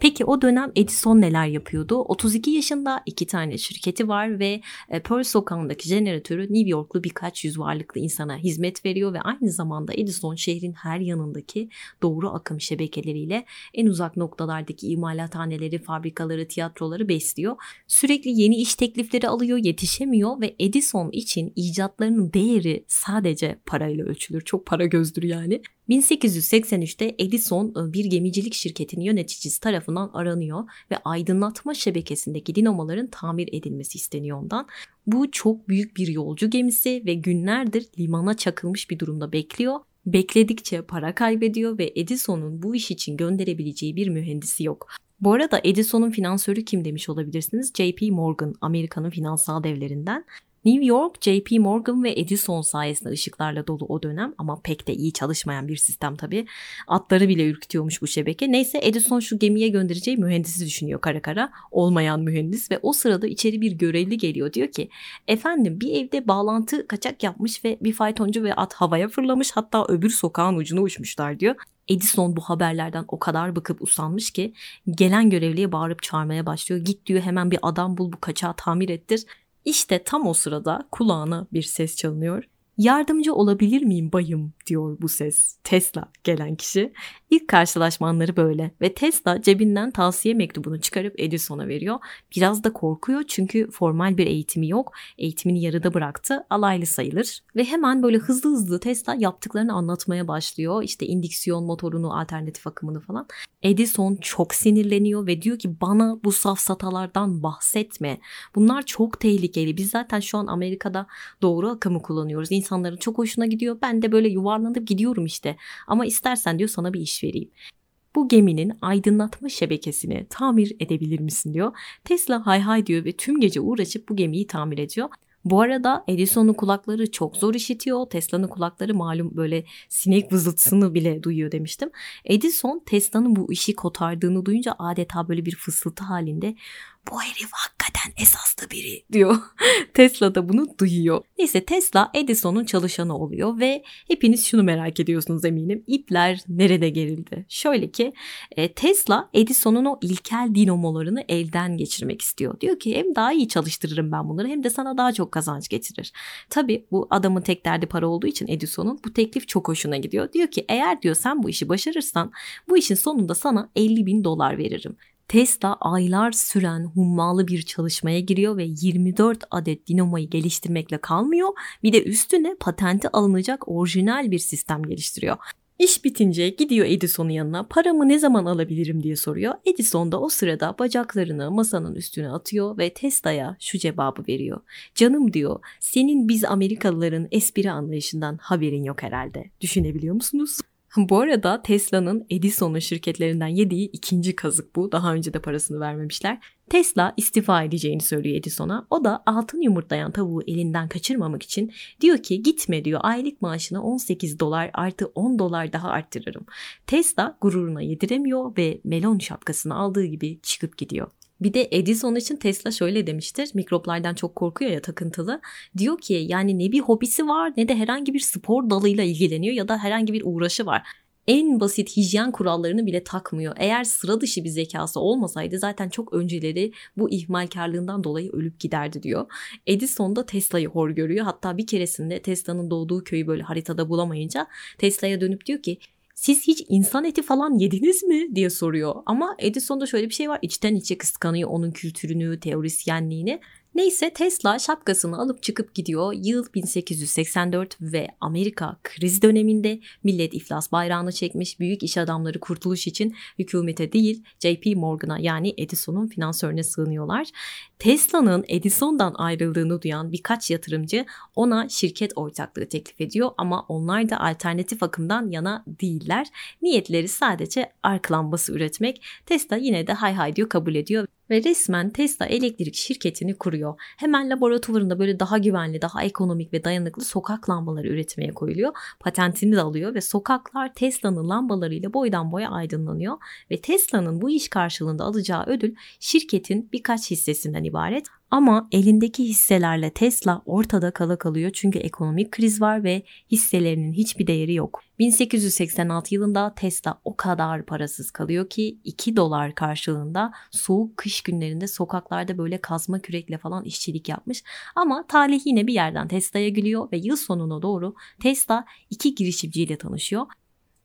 Peki o dönem Edison neler yapıyordu? 32 yaşında iki tane şirketi var ve e, Pearl sokağındaki jeneratörü New Yorklu birkaç yüz varlıklı insana hizmet veriyor ve aynı zamanda Edison şehrin her yanındaki doğru akım şebekeleriyle en uzak noktalardaki imalathaneleri, fabrikaları, tiyatroları besliyor. Sürekli yeni iş teklifleri alıyor, yetişemiyor ve Edison için icatlarının değeri sadece parayla ölçülür. Çok para gözdür yani. 1883'te Edison e, bir gemicilik şirketinin yöneticisi tarafından aranıyor ve aydınlatma şebekesindeki dinamoların tamir edilmesi isteniyor ondan. Bu çok büyük bir yolcu gemisi ve günlerdir limana çakılmış bir durumda bekliyor. Bekledikçe para kaybediyor ve Edison'un bu iş için gönderebileceği bir mühendisi yok. Bu arada Edison'un finansörü kim demiş olabilirsiniz? JP Morgan, Amerika'nın finansal devlerinden. New York, JP Morgan ve Edison sayesinde ışıklarla dolu o dönem ama pek de iyi çalışmayan bir sistem tabii. Atları bile ürkütüyormuş bu şebeke. Neyse Edison şu gemiye göndereceği mühendisi düşünüyor kara kara. Olmayan mühendis ve o sırada içeri bir görevli geliyor. Diyor ki efendim bir evde bağlantı kaçak yapmış ve bir faytoncu ve at havaya fırlamış hatta öbür sokağın ucuna uçmuşlar diyor. Edison bu haberlerden o kadar bıkıp usanmış ki gelen görevliye bağırıp çağırmaya başlıyor. Git diyor hemen bir adam bul bu kaçağı tamir ettir. İşte tam o sırada kulağına bir ses çalınıyor. Yardımcı olabilir miyim bayım diyor bu ses. Tesla gelen kişi. İlk karşılaşmanları böyle ve Tesla cebinden tavsiye mektubunu çıkarıp Edison'a veriyor. Biraz da korkuyor çünkü formal bir eğitimi yok. Eğitimini yarıda bıraktı. Alaylı sayılır. Ve hemen böyle hızlı hızlı Tesla yaptıklarını anlatmaya başlıyor. İşte indüksiyon motorunu, alternatif akımını falan. Edison çok sinirleniyor ve diyor ki bana bu safsatalardan bahsetme. Bunlar çok tehlikeli. Biz zaten şu an Amerika'da doğru akımı kullanıyoruz. İnsanların çok hoşuna gidiyor. Ben de böyle yuvarlanıp gidiyorum işte. Ama istersen diyor sana bir iş vereyim. Bu geminin aydınlatma şebekesini tamir edebilir misin diyor. Tesla hay hay diyor ve tüm gece uğraşıp bu gemiyi tamir ediyor. Bu arada Edison'un kulakları çok zor işitiyor. Tesla'nın kulakları malum böyle sinek vızıltısını bile duyuyor demiştim. Edison Tesla'nın bu işi kotardığını duyunca adeta böyle bir fısıltı halinde bu herif hakikaten esaslı biri diyor. Tesla da bunu duyuyor. Neyse Tesla Edison'un çalışanı oluyor ve hepiniz şunu merak ediyorsunuz eminim. İpler nerede gerildi? Şöyle ki e, Tesla Edison'un o ilkel dinamolarını elden geçirmek istiyor. Diyor ki hem daha iyi çalıştırırım ben bunları hem de sana daha çok kazanç getirir. Tabi bu adamın tek derdi para olduğu için Edison'un bu teklif çok hoşuna gidiyor. Diyor ki eğer diyor sen bu işi başarırsan bu işin sonunda sana 50 bin dolar veririm. Tesla aylar süren hummalı bir çalışmaya giriyor ve 24 adet dinamoyu geliştirmekle kalmıyor. Bir de üstüne patenti alınacak orijinal bir sistem geliştiriyor. İş bitince gidiyor Edison'un yanına paramı ne zaman alabilirim diye soruyor. Edison da o sırada bacaklarını masanın üstüne atıyor ve Tesla'ya şu cevabı veriyor. Canım diyor senin biz Amerikalıların espri anlayışından haberin yok herhalde. Düşünebiliyor musunuz? Bu arada Tesla'nın Edison'un şirketlerinden yediği ikinci kazık bu. Daha önce de parasını vermemişler. Tesla istifa edeceğini söylüyor Edison'a. O da altın yumurtlayan tavuğu elinden kaçırmamak için diyor ki gitme diyor aylık maaşına 18 dolar artı 10 dolar daha arttırırım. Tesla gururuna yediremiyor ve melon şapkasını aldığı gibi çıkıp gidiyor. Bir de Edison için Tesla şöyle demiştir. Mikroplardan çok korkuyor ya takıntılı. Diyor ki yani ne bir hobisi var ne de herhangi bir spor dalıyla ilgileniyor ya da herhangi bir uğraşı var en basit hijyen kurallarını bile takmıyor. Eğer sıra dışı bir zekası olmasaydı zaten çok önceleri bu ihmalkarlığından dolayı ölüp giderdi diyor. Edison da Tesla'yı hor görüyor. Hatta bir keresinde Tesla'nın doğduğu köyü böyle haritada bulamayınca Tesla'ya dönüp diyor ki siz hiç insan eti falan yediniz mi diye soruyor. Ama Edison'da şöyle bir şey var içten içe kıskanıyor onun kültürünü, teorisyenliğini. Neyse Tesla şapkasını alıp çıkıp gidiyor. Yıl 1884 ve Amerika kriz döneminde millet iflas bayrağını çekmiş. Büyük iş adamları kurtuluş için hükümete değil JP Morgan'a yani Edison'un finansörüne sığınıyorlar. Tesla'nın Edison'dan ayrıldığını duyan birkaç yatırımcı ona şirket ortaklığı teklif ediyor ama onlar da alternatif akımdan yana değiller. Niyetleri sadece ark lambası üretmek. Tesla yine de hay hay diyor kabul ediyor ve resmen Tesla elektrik şirketini kuruyor. Hemen laboratuvarında böyle daha güvenli, daha ekonomik ve dayanıklı sokak lambaları üretmeye koyuluyor. Patentini de alıyor ve sokaklar Tesla'nın lambalarıyla boydan boya aydınlanıyor ve Tesla'nın bu iş karşılığında alacağı ödül şirketin birkaç hissesinden ibaret. Ama elindeki hisselerle Tesla ortada kala kalıyor çünkü ekonomik kriz var ve hisselerinin hiçbir değeri yok. 1886 yılında Tesla o kadar parasız kalıyor ki 2 dolar karşılığında soğuk kış günlerinde sokaklarda böyle kazma kürekle falan işçilik yapmış. Ama talih yine bir yerden Tesla'ya gülüyor ve yıl sonuna doğru Tesla iki girişimciyle tanışıyor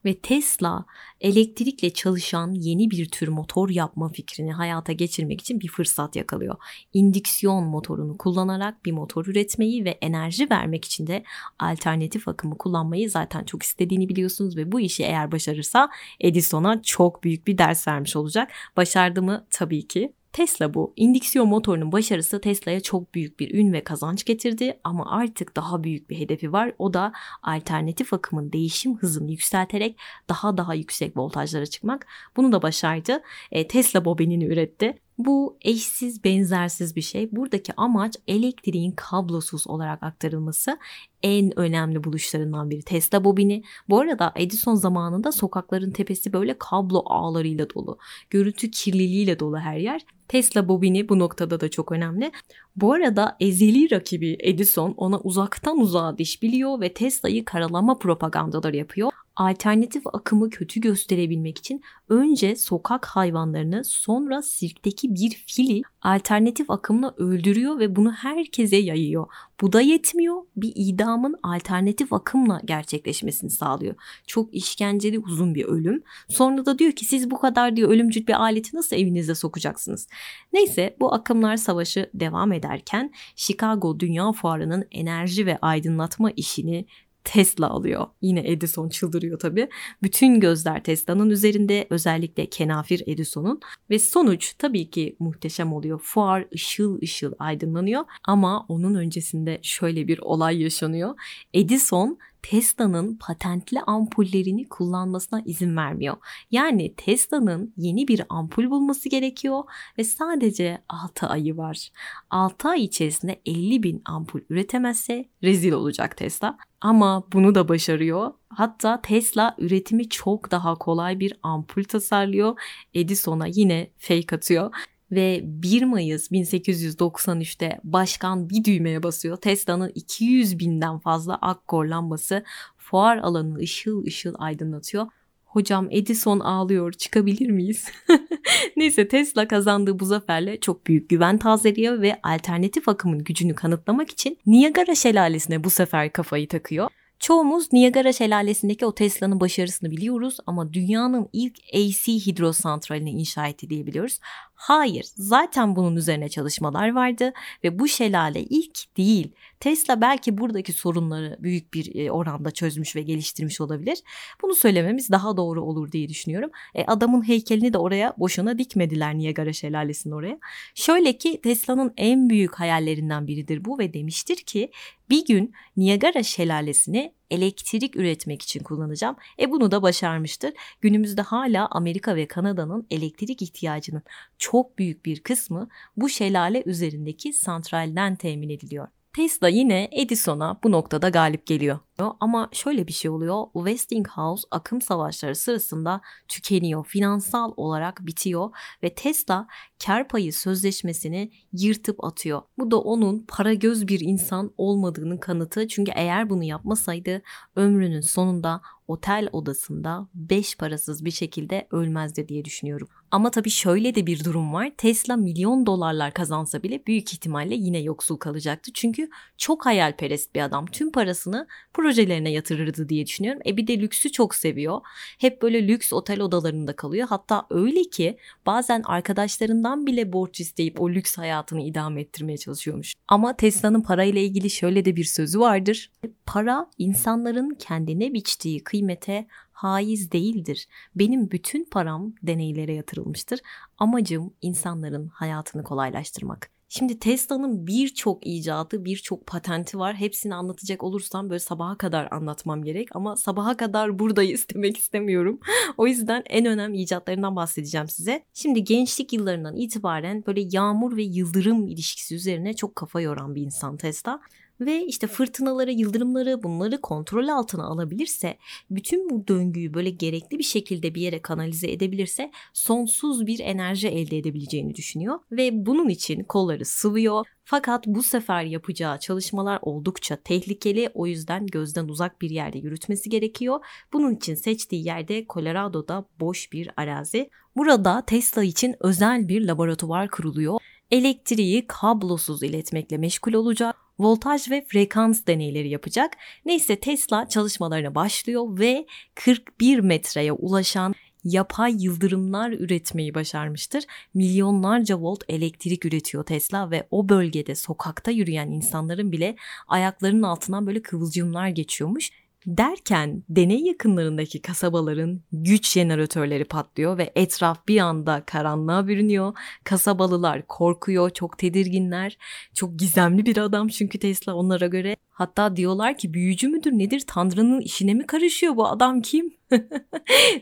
ve Tesla elektrikle çalışan yeni bir tür motor yapma fikrini hayata geçirmek için bir fırsat yakalıyor. İndüksiyon motorunu kullanarak bir motor üretmeyi ve enerji vermek için de alternatif akımı kullanmayı zaten çok istediğini biliyorsunuz ve bu işi eğer başarırsa Edison'a çok büyük bir ders vermiş olacak. Başardı mı? Tabii ki. Tesla bu. İndüksiyon motorunun başarısı Tesla'ya çok büyük bir ün ve kazanç getirdi ama artık daha büyük bir hedefi var. O da alternatif akımın değişim hızını yükselterek daha daha yüksek voltajlara çıkmak. Bunu da başardı. E, Tesla bobinini üretti. Bu eşsiz benzersiz bir şey. Buradaki amaç elektriğin kablosuz olarak aktarılması en önemli buluşlarından biri Tesla bobini. Bu arada Edison zamanında sokakların tepesi böyle kablo ağlarıyla dolu. Görüntü kirliliğiyle dolu her yer. Tesla bobini bu noktada da çok önemli. Bu arada ezeli rakibi Edison ona uzaktan uzağa diş biliyor ve Tesla'yı karalama propagandaları yapıyor alternatif akımı kötü gösterebilmek için önce sokak hayvanlarını sonra sirkteki bir fili alternatif akımla öldürüyor ve bunu herkese yayıyor. Bu da yetmiyor. Bir idamın alternatif akımla gerçekleşmesini sağlıyor. Çok işkenceli uzun bir ölüm. Sonra da diyor ki siz bu kadar diyor ölümcül bir aleti nasıl evinize sokacaksınız? Neyse bu akımlar savaşı devam ederken Chicago Dünya Fuarı'nın enerji ve aydınlatma işini Tesla alıyor. Yine Edison çıldırıyor tabii. Bütün gözler Tesla'nın üzerinde özellikle kenafir Edison'un ve sonuç tabii ki muhteşem oluyor. Fuar ışıl ışıl aydınlanıyor ama onun öncesinde şöyle bir olay yaşanıyor. Edison Tesla'nın patentli ampullerini kullanmasına izin vermiyor. Yani Tesla'nın yeni bir ampul bulması gerekiyor ve sadece 6 ayı var. 6 ay içerisinde 50 bin ampul üretemezse rezil olacak Tesla. Ama bunu da başarıyor. Hatta Tesla üretimi çok daha kolay bir ampul tasarlıyor. Edison'a yine fake atıyor ve 1 Mayıs 1893'te başkan bir düğmeye basıyor. Tesla'nın 200 binden fazla akkor lambası fuar alanını ışıl ışıl aydınlatıyor. Hocam Edison ağlıyor çıkabilir miyiz? Neyse Tesla kazandığı bu zaferle çok büyük güven tazeliyor ve alternatif akımın gücünü kanıtlamak için Niagara şelalesine bu sefer kafayı takıyor. Çoğumuz Niagara Şelalesi'ndeki o Tesla'nın başarısını biliyoruz ama dünyanın ilk AC hidrosantralini inşa etti diyebiliyoruz. Hayır, zaten bunun üzerine çalışmalar vardı ve bu şelale ilk değil. Tesla belki buradaki sorunları büyük bir e, oranda çözmüş ve geliştirmiş olabilir. Bunu söylememiz daha doğru olur diye düşünüyorum. E, adamın heykelini de oraya boşuna dikmediler Niagara Şelalesi'nin oraya. Şöyle ki Tesla'nın en büyük hayallerinden biridir bu ve demiştir ki bir gün Niagara Şelalesi'ni elektrik üretmek için kullanacağım. E bunu da başarmıştır. Günümüzde hala Amerika ve Kanada'nın elektrik ihtiyacının çok büyük bir kısmı bu şelale üzerindeki santralden temin ediliyor. Tesla yine Edison'a bu noktada galip geliyor. Ama şöyle bir şey oluyor. Westinghouse akım savaşları sırasında tükeniyor. Finansal olarak bitiyor ve Tesla kar payı sözleşmesini yırtıp atıyor. Bu da onun para göz bir insan olmadığının kanıtı. Çünkü eğer bunu yapmasaydı ömrünün sonunda otel odasında beş parasız bir şekilde ölmezdi diye düşünüyorum. Ama tabii şöyle de bir durum var. Tesla milyon dolarlar kazansa bile büyük ihtimalle yine yoksul kalacaktı. Çünkü çok hayalperest bir adam. Tüm parasını projelerine yatırırdı diye düşünüyorum. E bir de lüksü çok seviyor. Hep böyle lüks otel odalarında kalıyor. Hatta öyle ki bazen arkadaşlarından bile borç isteyip o lüks hayatını idame ettirmeye çalışıyormuş. Ama Tesla'nın parayla ilgili şöyle de bir sözü vardır. Para insanların kendine biçtiği kıymete haiz değildir. Benim bütün param deneylere yatırılmıştır. Amacım insanların hayatını kolaylaştırmak. Şimdi Tesla'nın birçok icadı, birçok patenti var. Hepsini anlatacak olursam böyle sabaha kadar anlatmam gerek ama sabaha kadar buradayız demek istemiyorum. o yüzden en önemli icatlarından bahsedeceğim size. Şimdi gençlik yıllarından itibaren böyle yağmur ve yıldırım ilişkisi üzerine çok kafa yoran bir insan Tesla ve işte fırtınaları, yıldırımları bunları kontrol altına alabilirse, bütün bu döngüyü böyle gerekli bir şekilde bir yere kanalize edebilirse sonsuz bir enerji elde edebileceğini düşünüyor ve bunun için kolları sıvıyor. Fakat bu sefer yapacağı çalışmalar oldukça tehlikeli. O yüzden gözden uzak bir yerde yürütmesi gerekiyor. Bunun için seçtiği yerde Colorado'da boş bir arazi. Burada Tesla için özel bir laboratuvar kuruluyor elektriği kablosuz iletmekle meşgul olacak voltaj ve frekans deneyleri yapacak. Neyse Tesla çalışmalarına başlıyor ve 41 metreye ulaşan yapay yıldırımlar üretmeyi başarmıştır. Milyonlarca volt elektrik üretiyor Tesla ve o bölgede sokakta yürüyen insanların bile ayaklarının altından böyle kıvılcımlar geçiyormuş. Derken deney yakınlarındaki kasabaların güç jeneratörleri patlıyor ve etraf bir anda karanlığa bürünüyor. Kasabalılar korkuyor, çok tedirginler. Çok gizemli bir adam çünkü Tesla onlara göre. Hatta diyorlar ki büyücü müdür nedir Tanrı'nın işine mi karışıyor bu adam kim?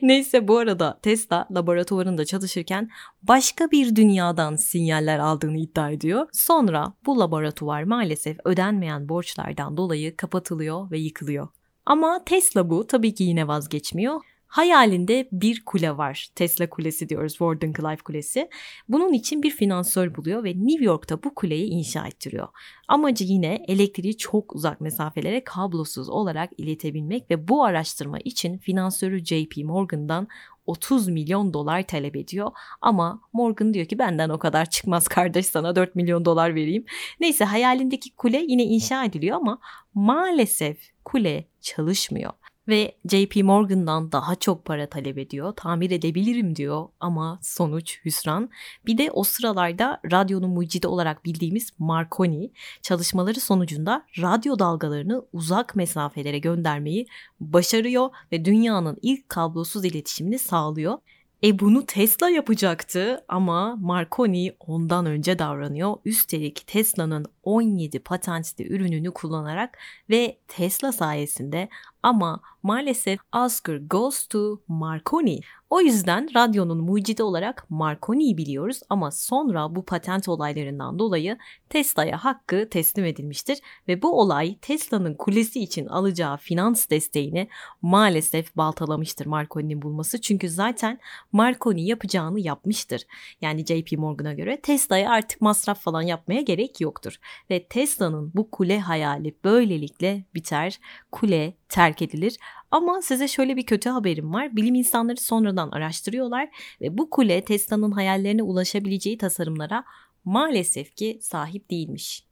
Neyse bu arada Tesla laboratuvarında çalışırken başka bir dünyadan sinyaller aldığını iddia ediyor. Sonra bu laboratuvar maalesef ödenmeyen borçlardan dolayı kapatılıyor ve yıkılıyor. Ama Tesla bu tabii ki yine vazgeçmiyor. Hayalinde bir kule var. Tesla Kulesi diyoruz, Wardenclyffe Kulesi. Bunun için bir finansör buluyor ve New York'ta bu kuleyi inşa ettiriyor. Amacı yine elektriği çok uzak mesafelere kablosuz olarak iletebilmek ve bu araştırma için finansörü JP Morgan'dan 30 milyon dolar talep ediyor. Ama Morgan diyor ki benden o kadar çıkmaz kardeş sana 4 milyon dolar vereyim. Neyse hayalindeki kule yine inşa ediliyor ama maalesef kule çalışmıyor ve JP Morgan'dan daha çok para talep ediyor. Tamir edebilirim diyor ama sonuç hüsran. Bir de o sıralarda radyonun mucidi olarak bildiğimiz Marconi çalışmaları sonucunda radyo dalgalarını uzak mesafelere göndermeyi başarıyor ve dünyanın ilk kablosuz iletişimini sağlıyor. E bunu Tesla yapacaktı ama Marconi ondan önce davranıyor. Üstelik Tesla'nın 17 patentli ürününü kullanarak ve Tesla sayesinde Ama maalesef Oscar goes to Marconi. O yüzden radyonun mucidi olarak Marconi'yi biliyoruz ama sonra bu patent olaylarından dolayı Tesla'ya hakkı teslim edilmiştir ve bu olay Tesla'nın kulesi için alacağı finans desteğini maalesef baltalamıştır Marconi'nin bulması. Çünkü zaten Marconi yapacağını yapmıştır. Yani JP Morgan'a göre Tesla'ya artık masraf falan yapmaya gerek yoktur. Ve Tesla'nın bu kule hayali böylelikle biter. Kule terk edilir. Ama size şöyle bir kötü haberim var. Bilim insanları sonradan araştırıyorlar ve bu kule Tesla'nın hayallerine ulaşabileceği tasarımlara maalesef ki sahip değilmiş.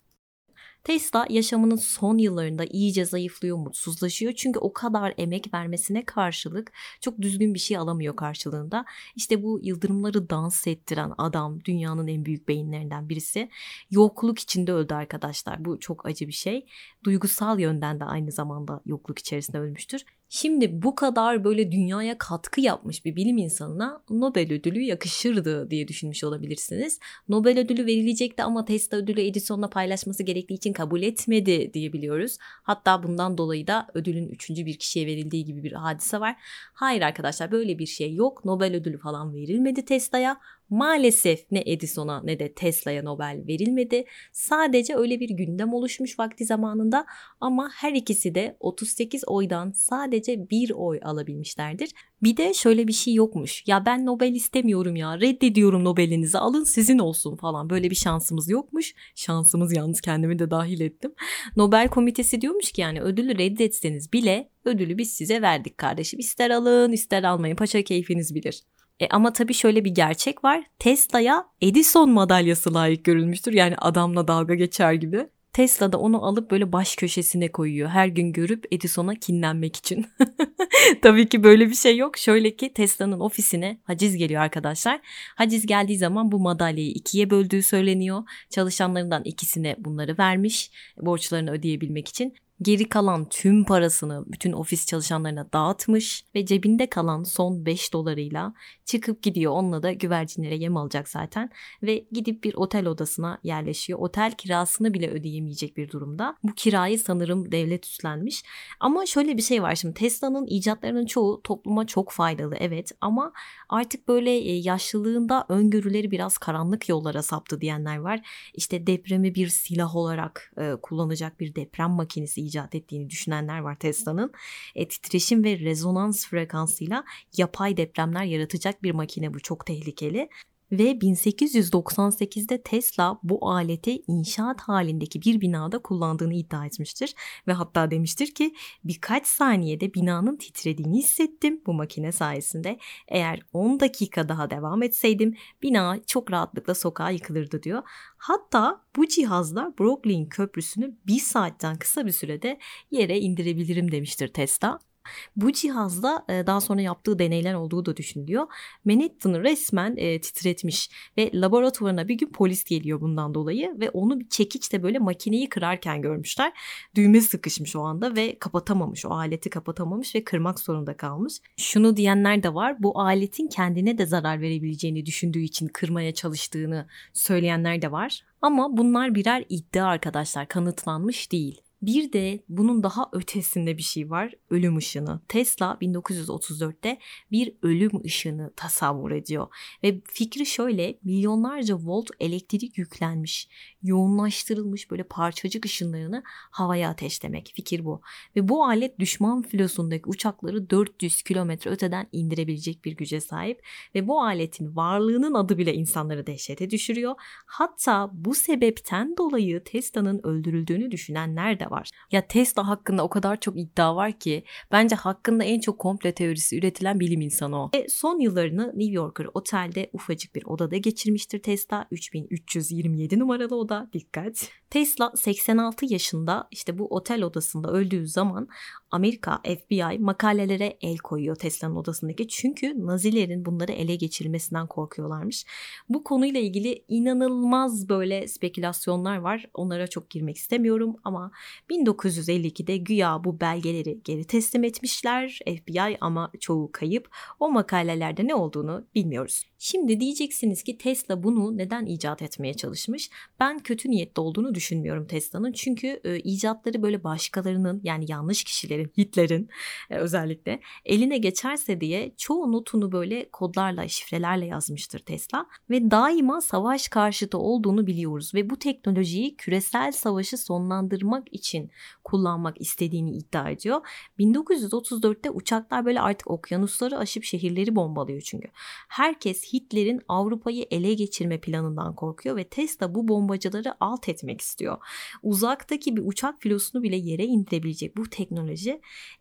Tesla yaşamının son yıllarında iyice zayıflıyor, mutsuzlaşıyor. Çünkü o kadar emek vermesine karşılık çok düzgün bir şey alamıyor karşılığında. İşte bu yıldırımları dans ettiren adam dünyanın en büyük beyinlerinden birisi. Yokluk içinde öldü arkadaşlar. Bu çok acı bir şey. Duygusal yönden de aynı zamanda yokluk içerisinde ölmüştür. Şimdi bu kadar böyle dünyaya katkı yapmış bir bilim insanına Nobel ödülü yakışırdı diye düşünmüş olabilirsiniz. Nobel ödülü verilecekti ama Tesla ödülü Edison'la paylaşması gerektiği için kabul etmedi diye biliyoruz. Hatta bundan dolayı da ödülün üçüncü bir kişiye verildiği gibi bir hadise var. Hayır arkadaşlar böyle bir şey yok. Nobel ödülü falan verilmedi Tesla'ya. Maalesef ne Edison'a ne de Tesla'ya Nobel verilmedi. Sadece öyle bir gündem oluşmuş vakti zamanında ama her ikisi de 38 oydan sadece bir oy alabilmişlerdir. Bir de şöyle bir şey yokmuş. Ya ben Nobel istemiyorum ya. Reddediyorum Nobel'inizi. Alın sizin olsun falan. Böyle bir şansımız yokmuş. Şansımız yalnız kendimi de dahil ettim. Nobel komitesi diyormuş ki yani ödülü reddetseniz bile ödülü biz size verdik kardeşim. İster alın ister almayın. Paşa keyfiniz bilir. E ama tabii şöyle bir gerçek var. Tesla'ya Edison madalyası layık görülmüştür. Yani adamla dalga geçer gibi. Tesla da onu alıp böyle baş köşesine koyuyor. Her gün görüp Edison'a kinlenmek için. Tabii ki böyle bir şey yok. Şöyle ki Tesla'nın ofisine haciz geliyor arkadaşlar. Haciz geldiği zaman bu madalyayı ikiye böldüğü söyleniyor. Çalışanlarından ikisine bunları vermiş borçlarını ödeyebilmek için. Geri kalan tüm parasını bütün ofis çalışanlarına dağıtmış ve cebinde kalan son 5 dolarıyla çıkıp gidiyor. Onunla da güvercinlere yem alacak zaten ve gidip bir otel odasına yerleşiyor. Otel kirasını bile ödeyemeyecek bir durumda. Bu kirayı sanırım devlet üstlenmiş. Ama şöyle bir şey var şimdi Tesla'nın icatlarının çoğu topluma çok faydalı evet ama artık böyle e, yaşlılığında öngörüleri biraz karanlık yollara saptı diyenler var. İşte depremi bir silah olarak e, kullanacak bir deprem makinesi icat ettiğini düşünenler var Tesla'nın. E, titreşim ve rezonans frekansıyla yapay depremler yaratacak bir makine bu çok tehlikeli. Ve 1898'de Tesla bu aleti inşaat halindeki bir binada kullandığını iddia etmiştir. Ve hatta demiştir ki birkaç saniyede binanın titrediğini hissettim bu makine sayesinde. Eğer 10 dakika daha devam etseydim bina çok rahatlıkla sokağa yıkılırdı diyor. Hatta bu cihazla Brooklyn Köprüsü'nü bir saatten kısa bir sürede yere indirebilirim demiştir Tesla. Bu cihazda e, daha sonra yaptığı deneyler olduğu da düşünülüyor. Manhattan'ı resmen e, titretmiş ve laboratuvarına bir gün polis geliyor bundan dolayı ve onu bir çekiçle böyle makineyi kırarken görmüşler. Düğme sıkışmış o anda ve kapatamamış o aleti kapatamamış ve kırmak zorunda kalmış. Şunu diyenler de var bu aletin kendine de zarar verebileceğini düşündüğü için kırmaya çalıştığını söyleyenler de var. Ama bunlar birer iddia arkadaşlar kanıtlanmış değil. Bir de bunun daha ötesinde bir şey var. Ölüm ışını. Tesla 1934'te bir ölüm ışını tasavvur ediyor. Ve fikri şöyle milyonlarca volt elektrik yüklenmiş, yoğunlaştırılmış böyle parçacık ışınlarını havaya ateşlemek. Fikir bu. Ve bu alet düşman filosundaki uçakları 400 kilometre öteden indirebilecek bir güce sahip. Ve bu aletin varlığının adı bile insanları dehşete düşürüyor. Hatta bu sebepten dolayı Tesla'nın öldürüldüğünü düşünenler de var. Ya Tesla hakkında o kadar çok iddia var ki bence hakkında en çok komple teorisi üretilen bilim insanı o. Ve son yıllarını New Yorker otelde ufacık bir odada geçirmiştir Tesla. 3327 numaralı oda dikkat. Tesla 86 yaşında işte bu otel odasında öldüğü zaman Amerika FBI makalelere el koyuyor Tesla'nın odasındaki çünkü Nazilerin bunları ele geçirmesinden korkuyorlarmış. Bu konuyla ilgili inanılmaz böyle spekülasyonlar var. Onlara çok girmek istemiyorum ama 1952'de güya bu belgeleri geri teslim etmişler FBI ama çoğu kayıp. O makalelerde ne olduğunu bilmiyoruz. Şimdi diyeceksiniz ki Tesla bunu neden icat etmeye çalışmış? Ben kötü niyetli olduğunu düşünmüyorum Tesla'nın. Çünkü e, icatları böyle başkalarının yani yanlış kişilerin, Hitler'in e, özellikle eline geçerse diye çoğu notunu böyle kodlarla, şifrelerle yazmıştır Tesla ve daima savaş karşıtı olduğunu biliyoruz ve bu teknolojiyi küresel savaşı sonlandırmak için kullanmak istediğini iddia ediyor. 1934'te uçaklar böyle artık okyanusları aşıp şehirleri bombalıyor çünkü. Herkes Hitler'in Avrupa'yı ele geçirme planından korkuyor ve Tesla bu bombacıları alt etmek istiyor. Uzaktaki bir uçak filosunu bile yere indirebilecek bu teknoloji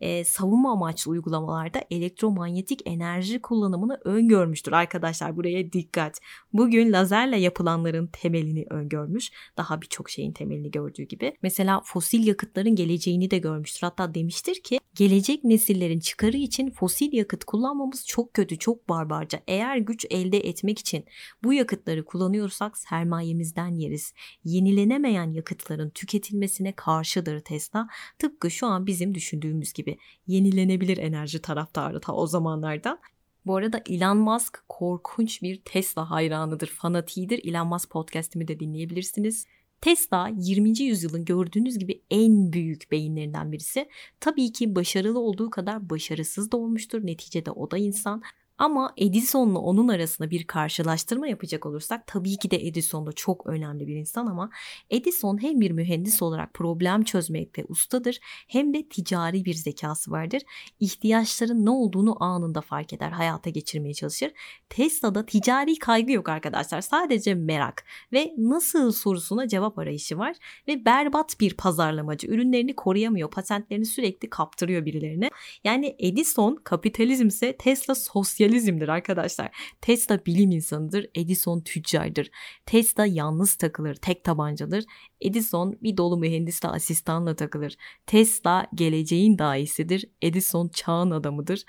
e, savunma amaçlı uygulamalarda elektromanyetik enerji kullanımını öngörmüştür arkadaşlar buraya dikkat. Bugün lazerle yapılanların temelini öngörmüş. Daha birçok şeyin temelini gördüğü gibi. Mesela fosil yakıtların geleceğini de görmüştür. Hatta demiştir ki gelecek nesillerin çıkarı için fosil yakıt kullanmamız çok kötü, çok barbarca. Eğer güç elde etmek için bu yakıtları kullanıyorsak sermayemizden yeriz. Yenilenemeyen yakıtların tüketilmesine karşıdır Tesla. Tıpkı şu an bizim düşündüğümüz gibi yenilenebilir enerji taraftarı ta o zamanlarda. Bu arada Elon Musk korkunç bir Tesla hayranıdır, fanatiğidir. Elon Musk podcast'imi de dinleyebilirsiniz. Tesla 20. yüzyılın gördüğünüz gibi en büyük beyinlerinden birisi. Tabii ki başarılı olduğu kadar başarısız da olmuştur. Neticede o da insan. Ama Edison'la onun arasında bir karşılaştırma yapacak olursak tabii ki de Edison da çok önemli bir insan ama Edison hem bir mühendis olarak problem çözmekte ustadır hem de ticari bir zekası vardır. İhtiyaçların ne olduğunu anında fark eder, hayata geçirmeye çalışır. Tesla'da ticari kaygı yok arkadaşlar. Sadece merak ve nasıl sorusuna cevap arayışı var ve berbat bir pazarlamacı. Ürünlerini koruyamıyor, patentlerini sürekli kaptırıyor birilerine. Yani Edison kapitalizmse Tesla sosyal kapitalizmdir arkadaşlar. Tesla bilim insanıdır, Edison tüccardır. Tesla yalnız takılır, tek tabancadır. Edison bir dolu mühendisle asistanla takılır. Tesla geleceğin daisidir, Edison çağın adamıdır.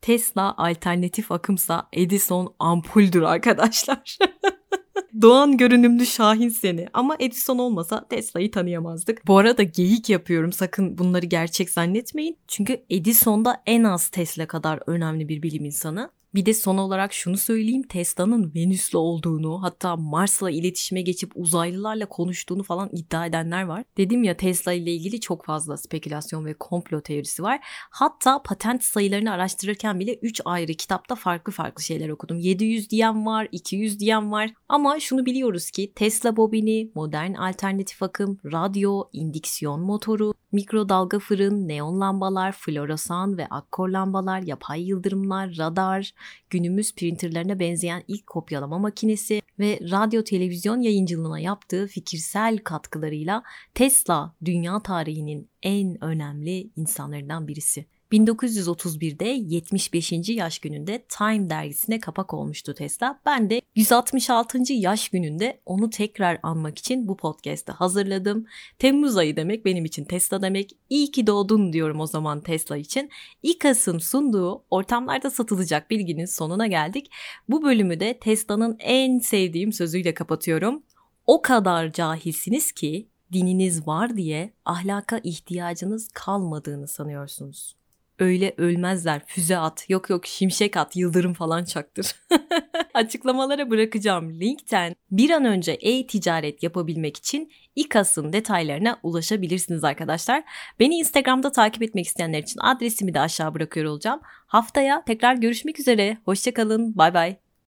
Tesla alternatif akımsa Edison ampuldür arkadaşlar. Doğan görünümlü Şahin seni ama Edison olmasa Tesla'yı tanıyamazdık. Bu arada geyik yapıyorum sakın bunları gerçek zannetmeyin. Çünkü Edison da en az Tesla kadar önemli bir bilim insanı. Bir de son olarak şunu söyleyeyim Tesla'nın Venüs'le olduğunu hatta Mars'la iletişime geçip uzaylılarla konuştuğunu falan iddia edenler var. Dedim ya Tesla ile ilgili çok fazla spekülasyon ve komplo teorisi var. Hatta patent sayılarını araştırırken bile 3 ayrı kitapta farklı farklı şeyler okudum. 700 diyen var, 200 diyen var. Ama şunu biliyoruz ki Tesla bobini, modern alternatif akım, radyo, indiksiyon motoru, mikrodalga fırın, neon lambalar, floresan ve akkor lambalar, yapay yıldırımlar, radar, günümüz printerlerine benzeyen ilk kopyalama makinesi ve radyo televizyon yayıncılığına yaptığı fikirsel katkılarıyla Tesla dünya tarihinin en önemli insanlarından birisi. 1931'de 75. yaş gününde Time dergisine kapak olmuştu Tesla. Ben de 166. yaş gününde onu tekrar anmak için bu podcast'ı hazırladım. Temmuz ayı demek benim için Tesla demek. İyi ki doğdun diyorum o zaman Tesla için. İKAS'ın sunduğu ortamlarda satılacak bilginin sonuna geldik. Bu bölümü de Tesla'nın en sevdiğim sözüyle kapatıyorum. O kadar cahilsiniz ki dininiz var diye ahlaka ihtiyacınız kalmadığını sanıyorsunuz öyle ölmezler. Füze at, yok yok şimşek at, yıldırım falan çaktır. Açıklamalara bırakacağım linkten bir an önce e-ticaret yapabilmek için İKAS'ın detaylarına ulaşabilirsiniz arkadaşlar. Beni Instagram'da takip etmek isteyenler için adresimi de aşağı bırakıyor olacağım. Haftaya tekrar görüşmek üzere. Hoşçakalın. Bay bay.